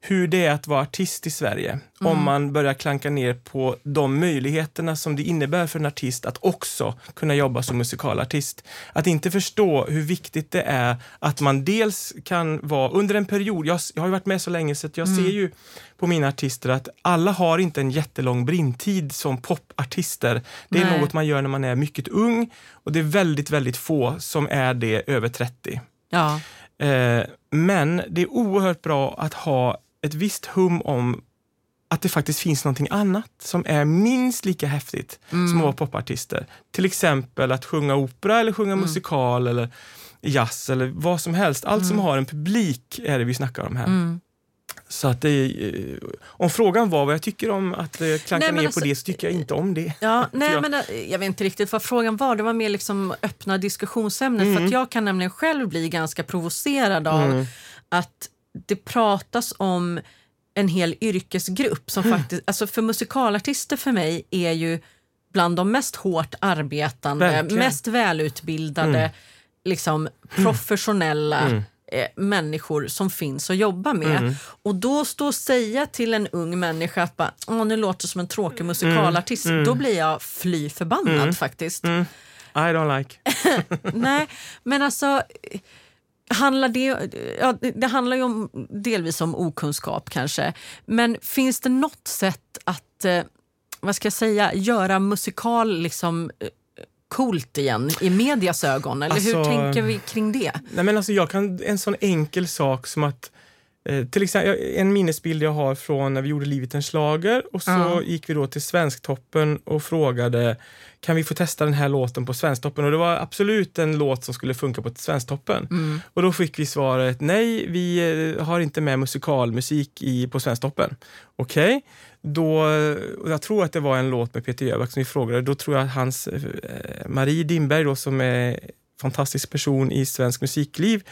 hur det är att vara artist i Sverige. Mm. Om man börjar klanka ner på de möjligheterna som det innebär för en artist att också kunna jobba som musikalartist. Att inte förstå hur viktigt det är att man dels kan vara under en period, jag, jag har varit med så länge så jag mm. ser ju på mina artister att alla har inte en jättelång brintid som popartister. Det är Nej. något man gör när man är mycket ung och det är väldigt, väldigt få som är det över 30. Ja. Eh, men det är oerhört bra att ha ett visst hum om att det faktiskt finns någonting annat som är minst lika häftigt mm. som att vara popartister. Till exempel att sjunga opera eller sjunga mm. musikal eller jazz eller vad som helst. Allt mm. som har en publik är det vi snackar om här. Mm. Så att det, eh, om frågan var vad jag tycker om att eh, klanka nej, ner alltså, på det så tycker jag inte om det. Ja, nej, jag... Men, eh, jag vet inte riktigt vad frågan var. Det var mer liksom öppna diskussionsämnen. Mm. För att jag kan nämligen själv bli ganska provocerad av mm. att det pratas om en hel yrkesgrupp som mm. faktiskt, alltså för musikalartister för mig är ju bland de mest hårt arbetande, Verkligen. mest välutbildade, mm. liksom professionella mm. eh, människor som finns att jobba med. Mm. Och då stå och säga till en ung människa att bara, Åh, nu låter som en tråkig musikalartist, mm. då blir jag fly förbannad mm. faktiskt. I don't like. Nej, men alltså Handlar det, ja, det handlar ju om, delvis om okunskap kanske. Men finns det något sätt att eh, vad ska jag säga, göra musikal liksom, eh, coolt igen i medias ögon? Eller alltså, hur tänker vi kring det? Nej men alltså jag kan, en sån enkel sak som att Eh, till exempel, en minnesbild jag har från när vi gjorde Livet en slager och så uh. gick vi då till Svensktoppen och frågade kan vi få testa den här låten på Svensktoppen? Och det var absolut en låt som skulle funka på Svensktoppen. Mm. Och då fick vi svaret nej, vi eh, har inte med musikalmusik i, på Svensktoppen. Okej, okay. då, jag tror att det var en låt med Peter Jöback som vi frågade. Då tror jag att hans eh, Marie Dimberg då, som är fantastisk person i svensk musikliv,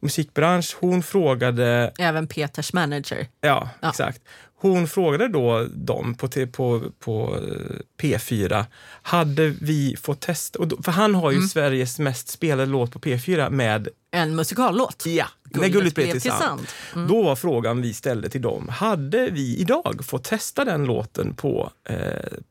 musikbransch. Hon frågade... Även Peters manager. Ja, ja. exakt. Hon frågade då dem på, på, på eh, P4, hade vi fått testa... För han har ju mm. Sveriges mest spelade låt på P4 med... En musikallåt? Ja, med Gulligt blev till sant. Mm. Då var frågan vi ställde till dem, hade vi idag fått testa den låten på eh,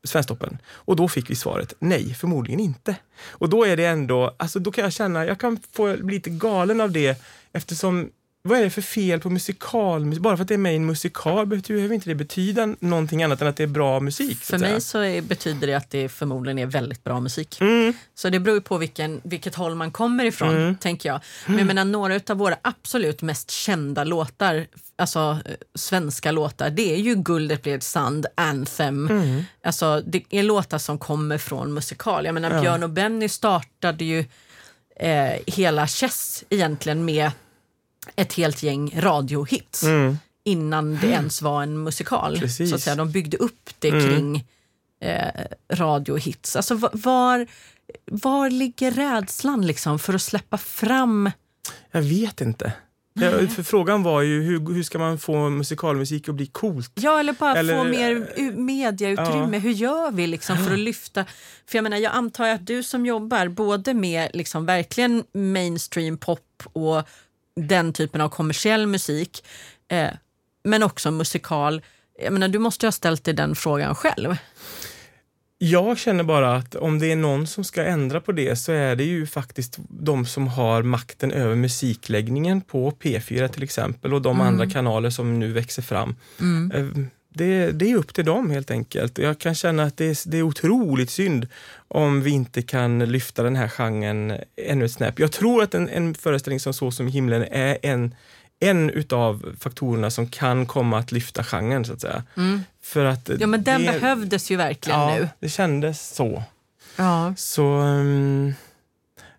Svensktoppen? Och då fick vi svaret nej, förmodligen inte. Och då är det ändå, alltså då kan jag känna, jag kan få bli lite galen av det eftersom vad är det för fel på musikal? Bara för att det är med i en musikal behöver inte det betyda någonting annat än att det är bra musik. För mig så är, betyder det att det förmodligen är väldigt bra musik. Mm. Så det beror på vilken, vilket håll man kommer ifrån, mm. tänker jag. Men jag menar, några av våra absolut mest kända låtar, alltså eh, svenska låtar, det är ju Guldet blev sand, Anthem. Mm. Alltså, det är låtar som kommer från musikal. Jag menar. Björn och Benny startade ju eh, hela Chess egentligen med ett helt gäng radiohits mm. innan det ens var en musikal. Precis. Så att säga. De byggde upp det mm. kring eh, radiohits. Alltså var, var ligger rädslan liksom för att släppa fram? Jag vet inte. Ja, för frågan var ju hur, hur ska man få musikalmusik att bli coolt? Ja, eller bara eller, få mer mediautrymme. Ja. Hur gör vi liksom för att lyfta? För jag menar, jag antar att du som jobbar både med liksom verkligen mainstream pop och den typen av kommersiell musik, eh, men också musikal. Jag menar, du måste ha ställt dig den frågan själv. Jag känner bara att om det är någon som ska ändra på det så är det ju faktiskt de som har makten över musikläggningen på P4 till exempel och de mm. andra kanaler som nu växer fram. Mm. Det, det, är upp till dem helt enkelt. Jag kan känna att det är, det är otroligt synd om vi inte kan lyfta den här genren ännu ett snäpp. Jag tror att en, en föreställning som Så som i himlen är en, en utav faktorerna som kan komma att lyfta genren så att säga. Mm. För att ja men den det, behövdes ju verkligen ja, nu. det kändes så. Ja. Så um,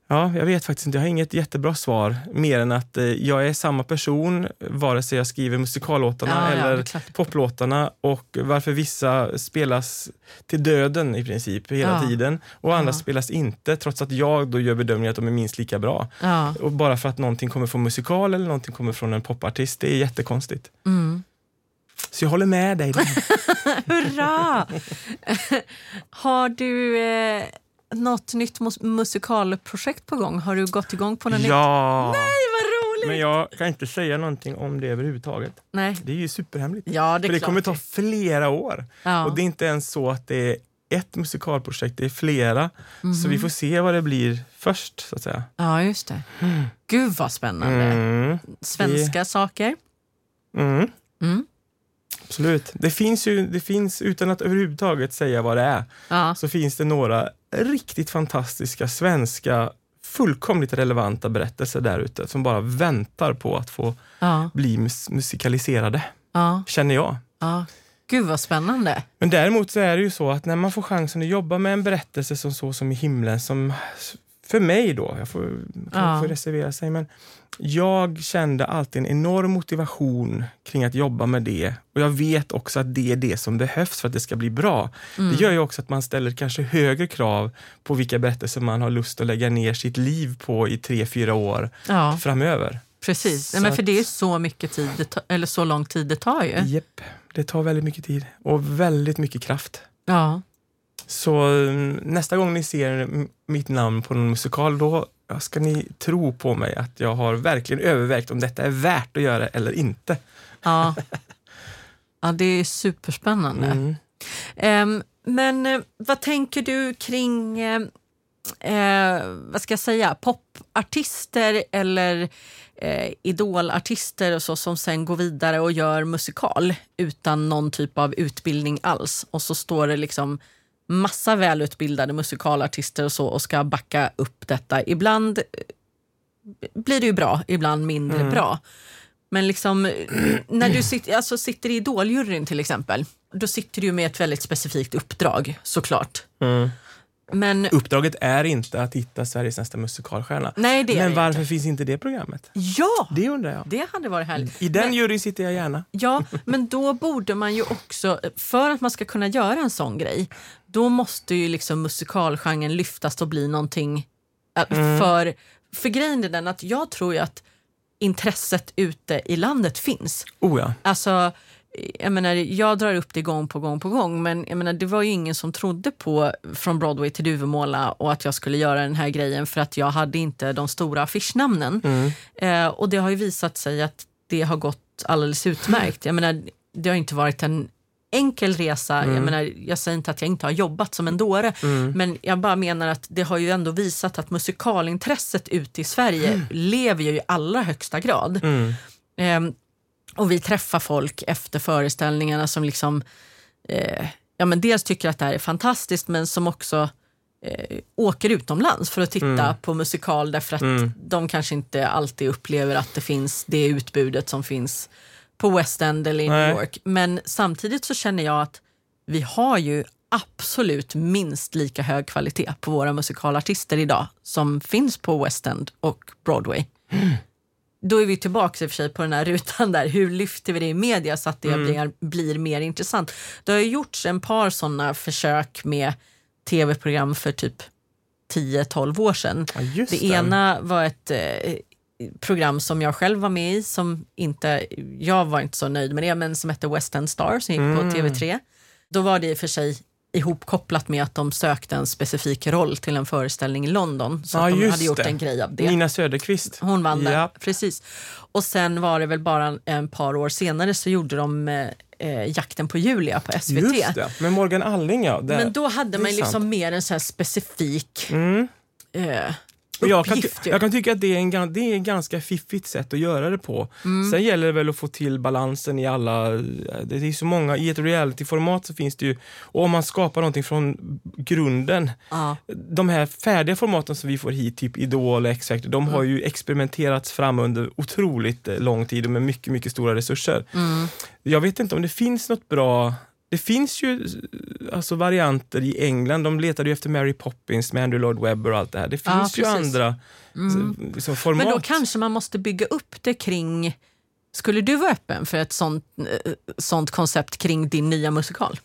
Ja, jag vet faktiskt inte. Jag har inget jättebra svar mer än att eh, jag är samma person vare sig jag skriver musikallåtarna ja, eller ja, poplåtarna och varför vissa spelas till döden i princip hela ja. tiden och andra spelas inte trots att jag då gör bedömningen att de är minst lika bra. Och bara för att någonting kommer från musikal eller någonting kommer från en popartist, det är jättekonstigt. Mm. Så jag håller med dig. Hurra! Har du eh något nytt mus musikalprojekt på gång? Har du gått igång på något ja. nytt? Nej, vad roligt! Men jag kan inte säga någonting om det överhuvudtaget. Nej. Det är ju superhemligt. Ja, det, För det kommer ta flera år. Ja. Och det är inte ens så att det är ett musikalprojekt, det är flera. Mm. Så vi mhm. får se vad det blir först, så att säga. Ja, just det. Mm. Gud vad spännande. Mm. Svenska det... saker. Mm. Mm. Absolut. Det finns ju, det finns, utan att överhuvudtaget säga vad det är, ja. så finns det några riktigt fantastiska svenska fullkomligt relevanta berättelser där ute som bara väntar på att få ja. bli mus musikaliserade, ja. känner jag. Ja. Gud vad spännande. Men däremot så är det ju så att när man får chansen att jobba med en berättelse som Så som i himlen, som för mig då, jag får, ja. får reservera sig, men jag kände alltid en enorm motivation kring att jobba med det. Och jag vet också att det är det som behövs för att det ska bli bra. Mm. Det gör ju också att man ställer kanske högre krav på vilka berättelser man har lust att lägga ner sitt liv på i tre, fyra år ja. framöver. Precis, Nej, men för det är så mycket tid, eller så lång tid det tar ju. Japp, det tar väldigt mycket tid och väldigt mycket kraft. Ja. Så mm, nästa gång ni ser mitt namn på någon musikal, då ska ni tro på mig att jag har verkligen övervägt om detta är värt att göra eller inte. Ja, ja det är superspännande. Mm. Um, men uh, vad tänker du kring uh, uh, vad ska jag säga, popartister eller eh, idolartister och så som sen går vidare och gör musikal utan någon typ av utbildning alls. Och så står det liksom massa välutbildade musikalartister och så och ska backa upp detta. Ibland blir det ju bra, ibland mindre mm. bra. Men liksom, när du sitter, alltså sitter i Idoljuryn till exempel, då sitter du med ett väldigt specifikt uppdrag såklart. Mm. Men, Uppdraget är inte att hitta Sveriges nästa musikalstjärna. Nej, det Men varför inte. finns inte det programmet? Ja! Det undrar jag. Det hade varit härligt. I den men, juryn sitter jag gärna. Ja, men då borde man ju också, för att man ska kunna göra en sån grej, då måste ju liksom musikalgenren lyftas och bli någonting äh, mm. för... För grejen är den att jag tror ju att intresset ute i landet finns. Oh ja. Alltså, jag menar, jag drar upp det gång på gång på gång men jag menar, det var ju ingen som trodde på Från Broadway till Duvemåla och att jag skulle göra den här grejen för att jag hade inte de stora affischnamnen. Mm. Eh, och det har ju visat sig att det har gått alldeles utmärkt. Jag menar, det har inte varit en enkel resa. Mm. Jag, menar, jag säger inte att jag inte har jobbat som en dåre, mm. men jag bara menar att det har ju ändå visat att musikalintresset ute i Sverige mm. lever ju i allra högsta grad. Mm. Ehm, och vi träffar folk efter föreställningarna som liksom eh, ja, men dels tycker att det här är fantastiskt men som också eh, åker utomlands för att titta Mm. på musikal därför att de kanske inte alltid upplever att det finns det utbudet som finns på West End eller i Nej. New York. Men samtidigt så känner jag att vi har ju absolut minst lika hög kvalitet på våra musikalartister idag som finns på West End och Broadway. Då är vi tillbaka i och för sig på den här rutan där, hur lyfter vi det i media så att det blir, blir mer intressant. Det har gjorts en par sådana försök med tv-program för typ 10-12 år sedan. Ja, Det ena var ett eh, program som jag själv var med i, som inte, jag var inte så nöjd med det, men som hette West End Star som gick Mm. på TV3. Då var det i och för sig ihopkopplat med att de sökte en specifik roll till en föreställning i London. Så Ja, att de hade gjort det. en grej av det. Nina Söderqvist. Hon vann där, Ja. precis. Och sen var det väl bara en, par år senare så gjorde de eh, eh, Jakten på Julia på SVT. Just det, med Morgan Alling ja. Det, Men då hade man sant. liksom mer en så specifik Mm. eh, jag, kan, jag kan tycka att det är, en, det är ett ganska fiffigt sätt att göra det på. Mm. Sen gäller det väl att få till balansen i alla... Det är så många, I ett realityformat så finns det ju... Och om man skapar någonting från grunden. ja. De här färdiga formaten som vi får hit, typ Idol och X-Factor, de har Mm. ju experimenterats fram under otroligt lång tid och med mycket, mycket stora resurser. Mm. Jag vet inte om det finns något bra... Det finns ju eh, alltså varianter i England. De letade ju efter Mary Poppins med Andrew Lloyd Webber och allt det här. Det Ja, finns ju precis. andra så, liksom format. Men då kanske man måste bygga upp det kring... Skulle du vara öppen för ett sånt, eh, sånt koncept kring din nya musikal?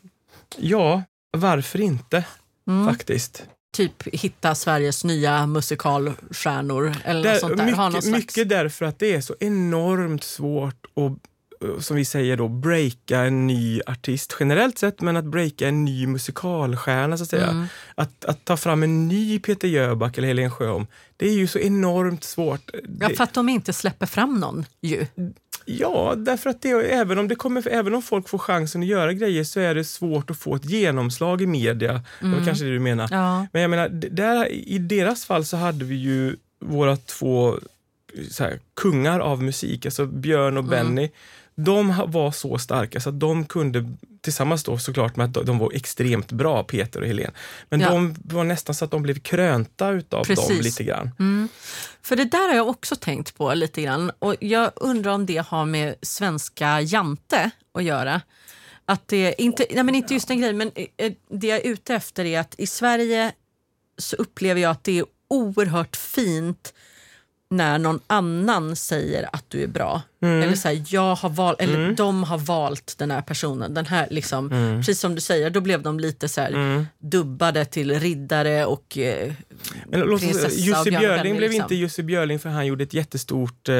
Ja, varför inte Mm. faktiskt. Typ hitta Sveriges nya musikalstjärnor eller Där, något sånt där. Mycket, slags... mycket därför att det är så enormt svårt att som vi säger då, breaka en ny artist generellt sett, men att breaka en ny musikalstjärna så att säga. Mm. Att, att ta fram en ny Peter Jöback eller Helen Sjöholm, det är ju så enormt svårt. Ja, för att de inte släpper fram någon ju. Ja, därför att det, även, om det kommer, även om folk får chansen att göra grejer så är det svårt att få ett genomslag i media. Det var kanske det du menar. Ja. Men jag menar, där, i deras fall så hade vi ju våra två så här, kungar av musik, alltså Björn och Benny. De var så starka så att de kunde, tillsammans då såklart med att de- var extremt bra, Peter och Helen. Men Ja. de var nästan så att de blev krönta utav dem Precis. lite grann. Mm. För det där har jag också tänkt på lite grann. Och jag undrar om det har med svenska jante att göra. Att det, inte, nej men inte just en grej, men eh, det jag är ute efter är att i Sverige så upplever jag att det är oerhört fint när någon annan säger att du är bra. Eller så här, jag har val, eller de har valt den här personen. Den här liksom, Precis som du säger, då blev de lite så här dubbade till riddare och eh, Men prinsessa Jussi Björling blev liksom. inte Jussi Björling för han gjorde ett jättestort, eh,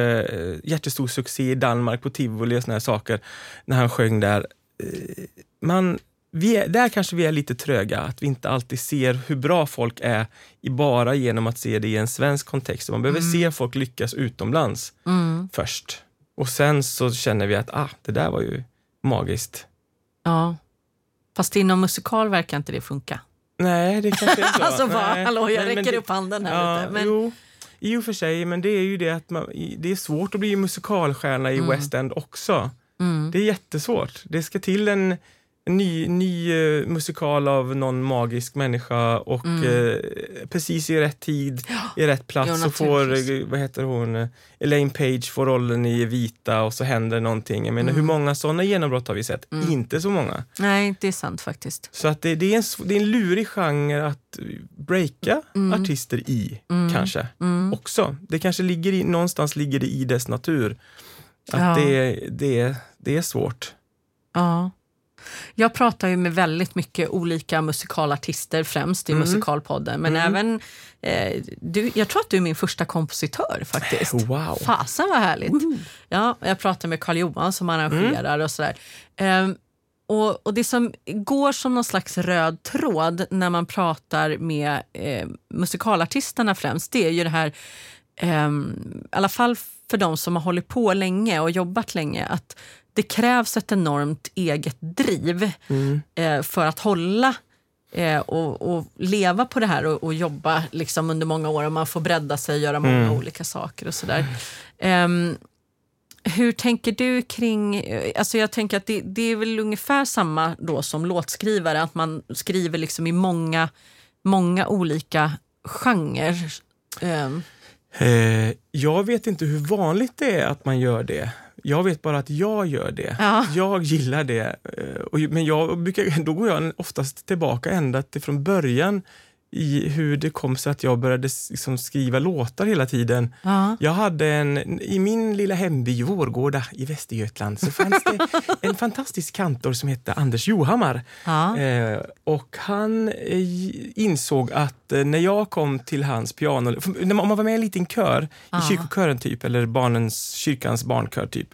jättestor succé i Danmark på tivoli och såna här saker när han sjöng där. Eh, man, vi är, där kanske vi är lite tröga, att vi inte alltid ser hur bra folk är i bara genom att se det i en svensk kontext. Man behöver se folk lyckas utomlands Mm. först. Och sen så känner vi att ah, det där var ju magiskt. Ja. Fast inom musikal verkar inte det funka. Nej, det kanske är så. Alltså bara, Nej. hallå, jag Men- men räcker det- upp handen här Ja, lite. Men, jo, i och för sig, men det är ju det att man, det är svårt att bli musikalstjärna i West End också. mm, Det är jättesvårt. Det ska till en ny, ny eh, musikal av någon magisk människa och eh, precis i rätt tid, i rätt plats Jo, så får, eh, vad heter hon, Elaine Page får rollen i Vita och så händer någonting. Jag menar, Mm. hur många sådana genombrott har vi sett? Inte så många. nej, det är sant faktiskt. Så att det, det, är en, det är en lurig genre att breaka Mm. artister i, kanske. Också. Det kanske ligger i, någonstans ligger det i dess natur. Att Ja. det, det, det är svårt. Ja. Jag pratar ju med väldigt mycket olika musikalartister, främst Mm. i Musikalpodden. Men även, eh, du, jag tror att du är min första kompositör faktiskt. Wow. Fasen vad härligt. Ja, jag pratar med Karl Johan som arrangerar och sådär. Ehm, och, och det som går som någon slags röd tråd när man pratar med eh, musikalartisterna främst, det är ju det här, ehm, i alla fall för de som har hållit på länge och jobbat länge, att det krävs ett enormt eget driv eh, för att hålla eh, och, och leva på det här och, och jobba liksom under många år. Och man får bredda sig och göra många olika saker och sådär. Ehm, hur tänker du kring... Alltså jag tänker att det, det, är väl ungefär samma då som låtskrivare, att man skriver liksom i många, många olika genrer. Um. Eh, jag vet inte hur vanligt det är att man gör det. Jag vet bara att jag gör det. Ja. Jag gillar det. Eh, men jag brukar, då går jag oftast tillbaka ända till från början i hur det kom sig att jag började liksom skriva låtar hela tiden. Ja. Jag hade en, I min lilla hemby Vårgårda i Västergötland så fanns det en fantastisk kantor som hette Anders Johammar. Ja. Eh, och han eh, insåg att eh, när jag kom till hans piano, om man var med i en liten kör, ja. i kyrkokören typ, eller barnens, kyrkans barnkör typ,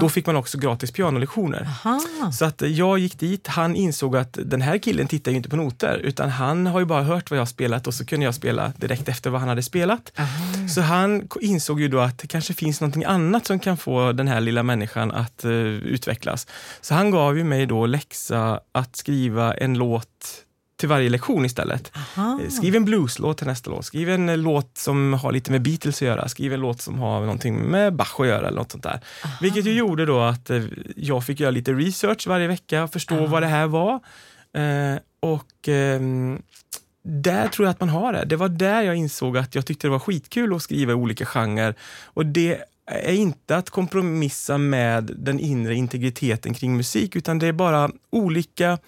då fick man också gratis pianolektioner. Aha. Så att jag gick dit, han insåg att den här killen tittar ju inte på noter, utan han har ju bara hört vad jag spelat och så kunde jag spela direkt efter vad han hade spelat. Aha. Så han insåg ju då att det kanske finns någonting annat som kan få den här lilla människan att uh, utvecklas. Så han gav ju mig då läxa att skriva en låt till varje lektion istället. Aha. Eh, skriv en blueslåt till nästa låt, skriv en eh, låt som har lite med Beatles att göra, skriv en låt som har någonting med Bach att göra eller något sånt där. Aha. Vilket ju gjorde då att jag fick göra lite research varje vecka, förstå Aha. vad det här var. Eh, och eh, där tror jag att man har det. Det var där jag insåg att jag tyckte det var skitkul att skriva i olika genrer. Och det är inte att kompromissa med den inre integriteten kring musik, utan det är bara olika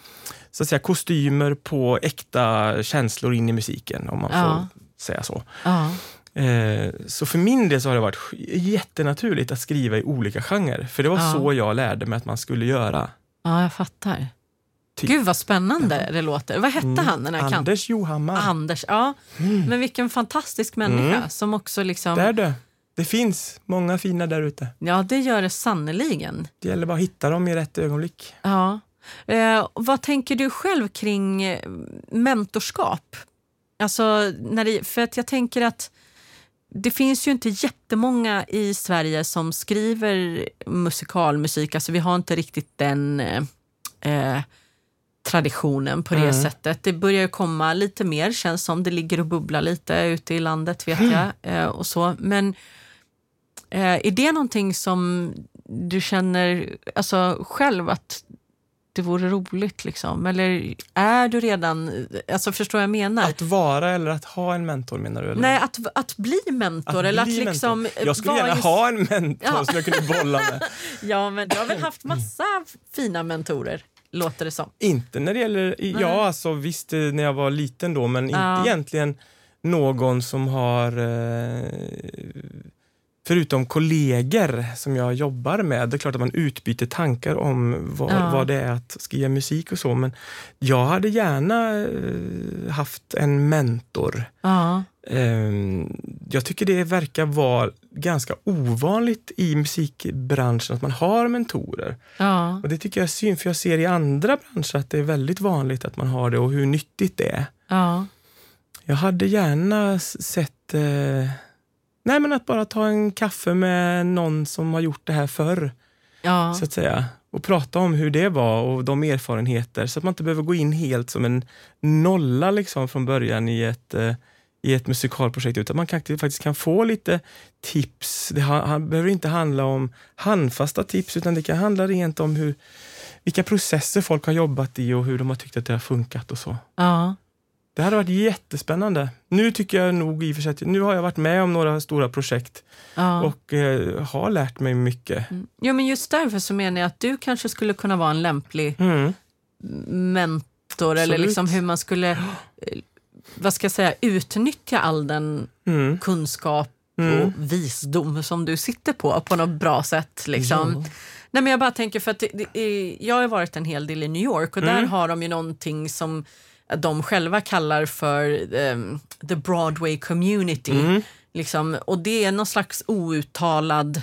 så att säga, kostymer på äkta känslor in i musiken, om man ja. får säga så. Ja. Eh, så för min del så har det varit jättenaturligt att skriva i olika genrer, för det var ja. så jag lärde mig att man skulle göra. Ja, jag fattar. Typ. Gud vad spännande det låter. Vad hette mm. han? Den här Anders Johammar. Anders, ja. Mm. Men vilken fantastisk människa mm. som också liksom... Det är det. Det finns många fina där ute. Ja, det gör det sannoliken. Det gäller bara att hitta dem i rätt ögonblick. Ja. Eh, vad tänker du själv kring eh, mentorskap? Alltså, när det, för att jag tänker att det finns ju inte jättemånga i Sverige som skriver musikalmusik. Alltså, vi har inte riktigt den... Eh, eh traditionen på det mm. sättet. Det börjar komma lite mer, känns som. Det ligger och bubblar lite ute i landet vet mm. jag. Eh, och så. Men eh, är det någonting som du känner alltså, själv att det vore roligt? Liksom? Eller är du redan... Alltså Förstår jag menar? Att vara eller att ha en mentor menar du? Eller? Nej, att, att bli mentor. Att eller bli att liksom mentor. Jag skulle gärna ha en mentor ja. som jag kunde bolla med. ja, men du har väl haft massa fina mentorer? Låter det som. Inte när det gäller... Ja, alltså visst när jag var liten då, men ja. inte egentligen någon som har... Eh, förutom kollegor som jag jobbar med, det är klart att man utbyter tankar om vad, ja. vad det är att skriva musik och så, men jag hade gärna eh, haft en mentor. Ja. Ehm, jag tycker det verkar vara ganska ovanligt i musikbranschen att man har mentorer. Ja. Och Det tycker jag är synd, för jag ser i andra branscher att det är väldigt vanligt att man har det och hur nyttigt det är. Ja. Jag hade gärna sett eh, nej men att bara ta en kaffe med någon som har gjort det här förr. Ja. Så att säga. Och prata om hur det var och de erfarenheter så att man inte behöver gå in helt som en nolla liksom från början i ett eh, i ett musikalprojekt utan man kan, faktiskt kan få lite tips. Det behöver inte handla om handfasta tips utan det kan handla rent om hur, vilka processer folk har jobbat i och hur de har tyckt att det har funkat och så. Ja. Det hade varit jättespännande. Nu tycker jag nog i och för sig nu har jag varit med om några stora projekt ja. och eh, har lärt mig mycket. Mm. Ja, men just därför så menar jag att du kanske skulle kunna vara en lämplig mm. mentor Absolut. eller liksom hur man skulle eh, vad ska jag säga, utnyttja all den mm. kunskap mm. och visdom som du sitter på på något bra sätt. Liksom. Ja. Nej, men jag bara tänker för att det, det, jag har varit en hel del i New York och mm. där har de ju någonting som de själva kallar för um, the Broadway community. Mm. Liksom, och det är någon slags outtalad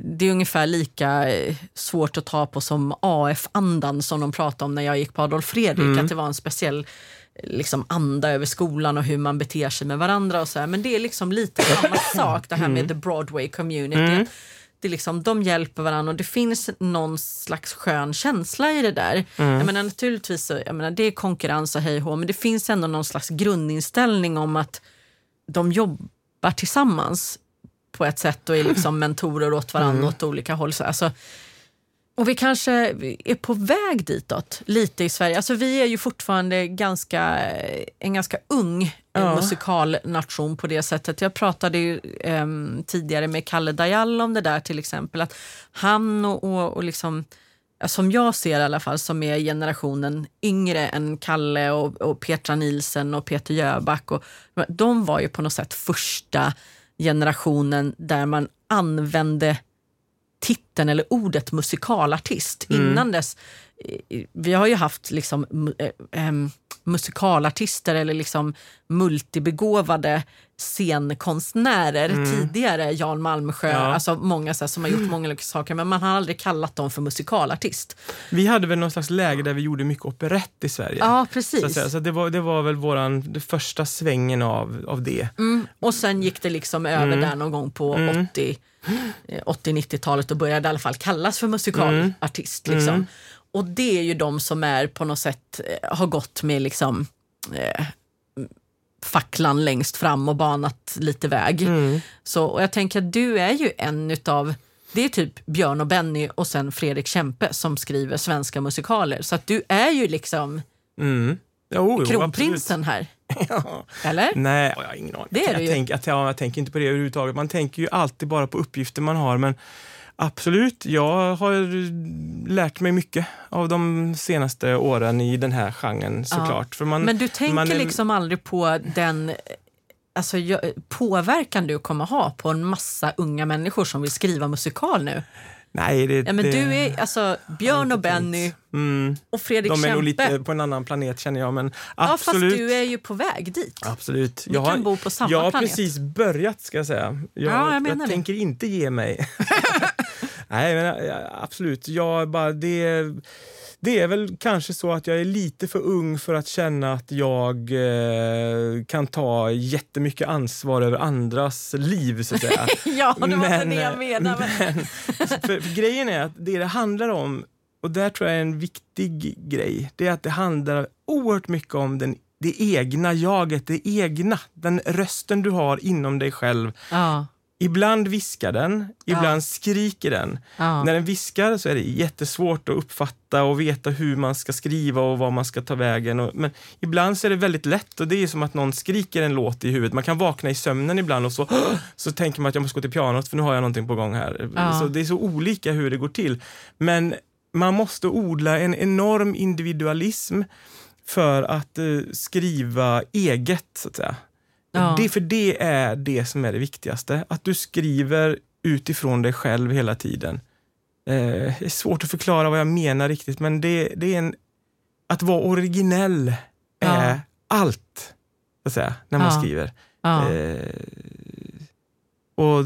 det är ungefär lika eh, svårt att ta på som AF-andan som de pratade om när jag gick på Adolf Fredrik. Mm. Att det var en speciell liksom anda över skolan och hur man beter sig med varandra. och så här. Men det är liksom lite samma sak det här med mm. the Broadway community. Mm. Det liksom, de hjälper varandra och det finns någon slags skön känsla i det där. Mm. Jag menar, naturligtvis så, jag menar, det är konkurrens och hej och men det finns ändå någon slags grundinställning om att de jobbar tillsammans på ett sätt och är liksom mentorer åt varandra Mm. åt olika håll. Så, alltså, och vi kanske är på väg ditåt lite i Sverige. Alltså vi är ju fortfarande ganska, en ganska ung eh, Ja. musikalnation på det sättet. Jag pratade ju ehm, tidigare med Kalle Dajal om det där till exempel. Att han och, och, och liksom, som jag ser i alla fall, som är generationen yngre än Kalle och, och Petra Nilsen och Peter Jöback. Och, de var ju på något sätt första generationen där man använde titeln eller ordet musikalartist. Innan dess, eh, vi har ju haft liksom eh, em, musikalartister eller liksom multibegåvade scenkonstnärer tidigare, Jan Malmsjö, Ja. alltså många så här, som har gjort många olika saker, men man har aldrig kallat dem för musikalartist. Vi hade väl någon slags läge där vi gjorde mycket operett i Sverige. Ja, Så, precis. säga. så det, var, det var väl våran, första svängen av, av det. Mm. Och sen gick det liksom över där någon gång på 80 eh, 80-90-talet och började i alla fall kallas för musikalartist. Liksom. Och det är ju de som är på något sätt eh, har gått med liksom eh, facklan längst fram och banat lite väg. Så, och jag tänker att du är ju en utav det är typ Björn och Benny och sen Fredrik Kempe som skriver svenska musikaler. Så att du är ju liksom Mm. Jo, jo, kronprinsen här. Ja. Eller? Nej, jag har ingen aning. Det är jag, du ju. tänker, att, ja, jag tänker inte på det överhuvudtaget. Man tänker ju alltid bara på uppgifter man har. Men absolut, jag har lärt mig mycket av de senaste åren i den här genren såklart. För man, Men du tänker man är- liksom aldrig på den alltså, jag- påverkan du kommer ha på en massa unga människor som vill skriva musikal nu? Nej, det, Ja, men det, du är alltså Björn och Benny mm, och Fredrik de är nog Kempe. lite på en annan planet känner jag. Men ja, fast absolut. du är ju på väg dit. Absolut. Ni jag kan har, bo på samma jag har precis börjat ska jag säga. Jag, Ja, jag det. tänker inte ge mig. Nej, men absolut. Jag bara, det, det är väl kanske så att jag är lite för ung för att känna att jag eh, kan ta jättemycket ansvar över andras liv så att säga. Ja, det var Men, det jag eh, menade. Men... för, för grejen är att det det handlar om, och där tror jag är en viktig grej, det är att det handlar oerhört mycket om den, det egna jaget, det egna, den rösten du har inom dig själv. Ja, Ibland viskar den, ibland skriker den. ja. När den viskar så är det jättesvårt att uppfatta och veta hur man ska skriva och var man ska ta vägen. Och, men ibland så är det väldigt lätt och det är som att någon skriker en låt i huvudet. Man kan vakna i sömnen ibland och så, så tänker man att jag måste gå till pianot för nu har jag någonting på gång här. Ja. Så det är så olika hur det går till. Men man måste odla en enorm individualism för att eh, skriva eget, så att säga. Ja. Det, för det är det som är det viktigaste. Att du skriver utifrån dig själv hela tiden. Eh, det är svårt att förklara vad jag menar riktigt, men det, det är en... Att vara originell är Ja. allt, så att säga, när man Ja. skriver. Eh, och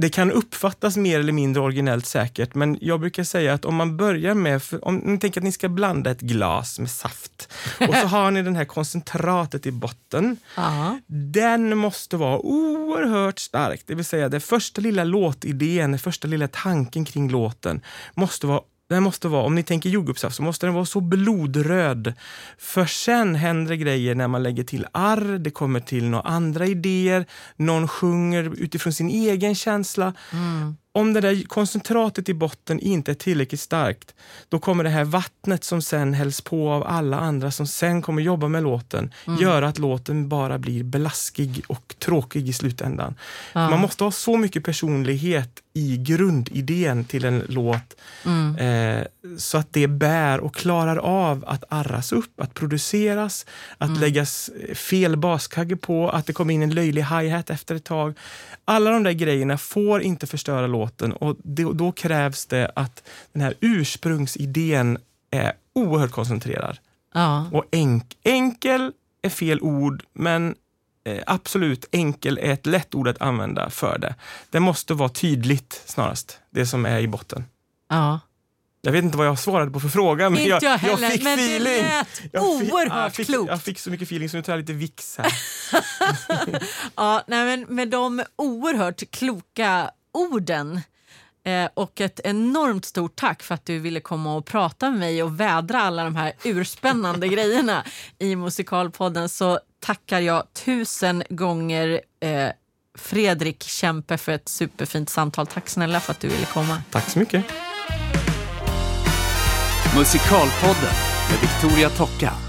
det kan uppfattas mer eller mindre originellt säkert, men jag brukar säga att om man börjar med, om ni tänker att ni ska blanda ett glas med saft och så har ni den här koncentratet i botten. ja. Den måste vara oerhört stark, det vill säga den första lilla låtidén, den första lilla tanken kring låten måste vara den måste vara, om ni tänker jordgubbssaft, så måste den vara så blodröd. För sen händer det grejer när man lägger till arr, det kommer till några andra idéer, någon sjunger utifrån sin egen känsla. Mm. Om det där koncentratet i botten inte är tillräckligt starkt, då kommer det här vattnet som sen hälls på av alla andra som sen kommer jobba med låten, göra att låten bara blir blaskig och tråkig i slutändan. Ja. Man måste ha så mycket personlighet i grundidén till en låt eh, så att det bär och klarar av att arras upp, att produceras, att läggas fel baskagge på, att det kommer in en löjlig hi-hat efter ett tag. Alla de där grejerna får inte förstöra låten och det, då krävs det att den här ursprungsidén är oerhört koncentrerad. ja. Och enk, enkel är fel ord, men eh, absolut enkel är ett lätt ord att använda för det. Det måste vara tydligt snarast, det som är i botten. ja. Jag vet inte vad jag svarade på för fråga, men jag, jag heller, fick men det feeling. lät Jag fick- oerhört jag fick, klokt. Jag fick så mycket feeling så nu tar jag lite Vicks här. Ja, nej, men med de oerhört kloka orden eh, och ett enormt stort tack för att du ville komma och prata med mig och vädra alla de här urspännande grejerna i Musikalpodden så tackar jag tusen gånger eh, Fredrik Kempe för ett superfint samtal. Tack snälla för att du ville komma. Tack så mycket. Musikalpodden med Victoria Tocka.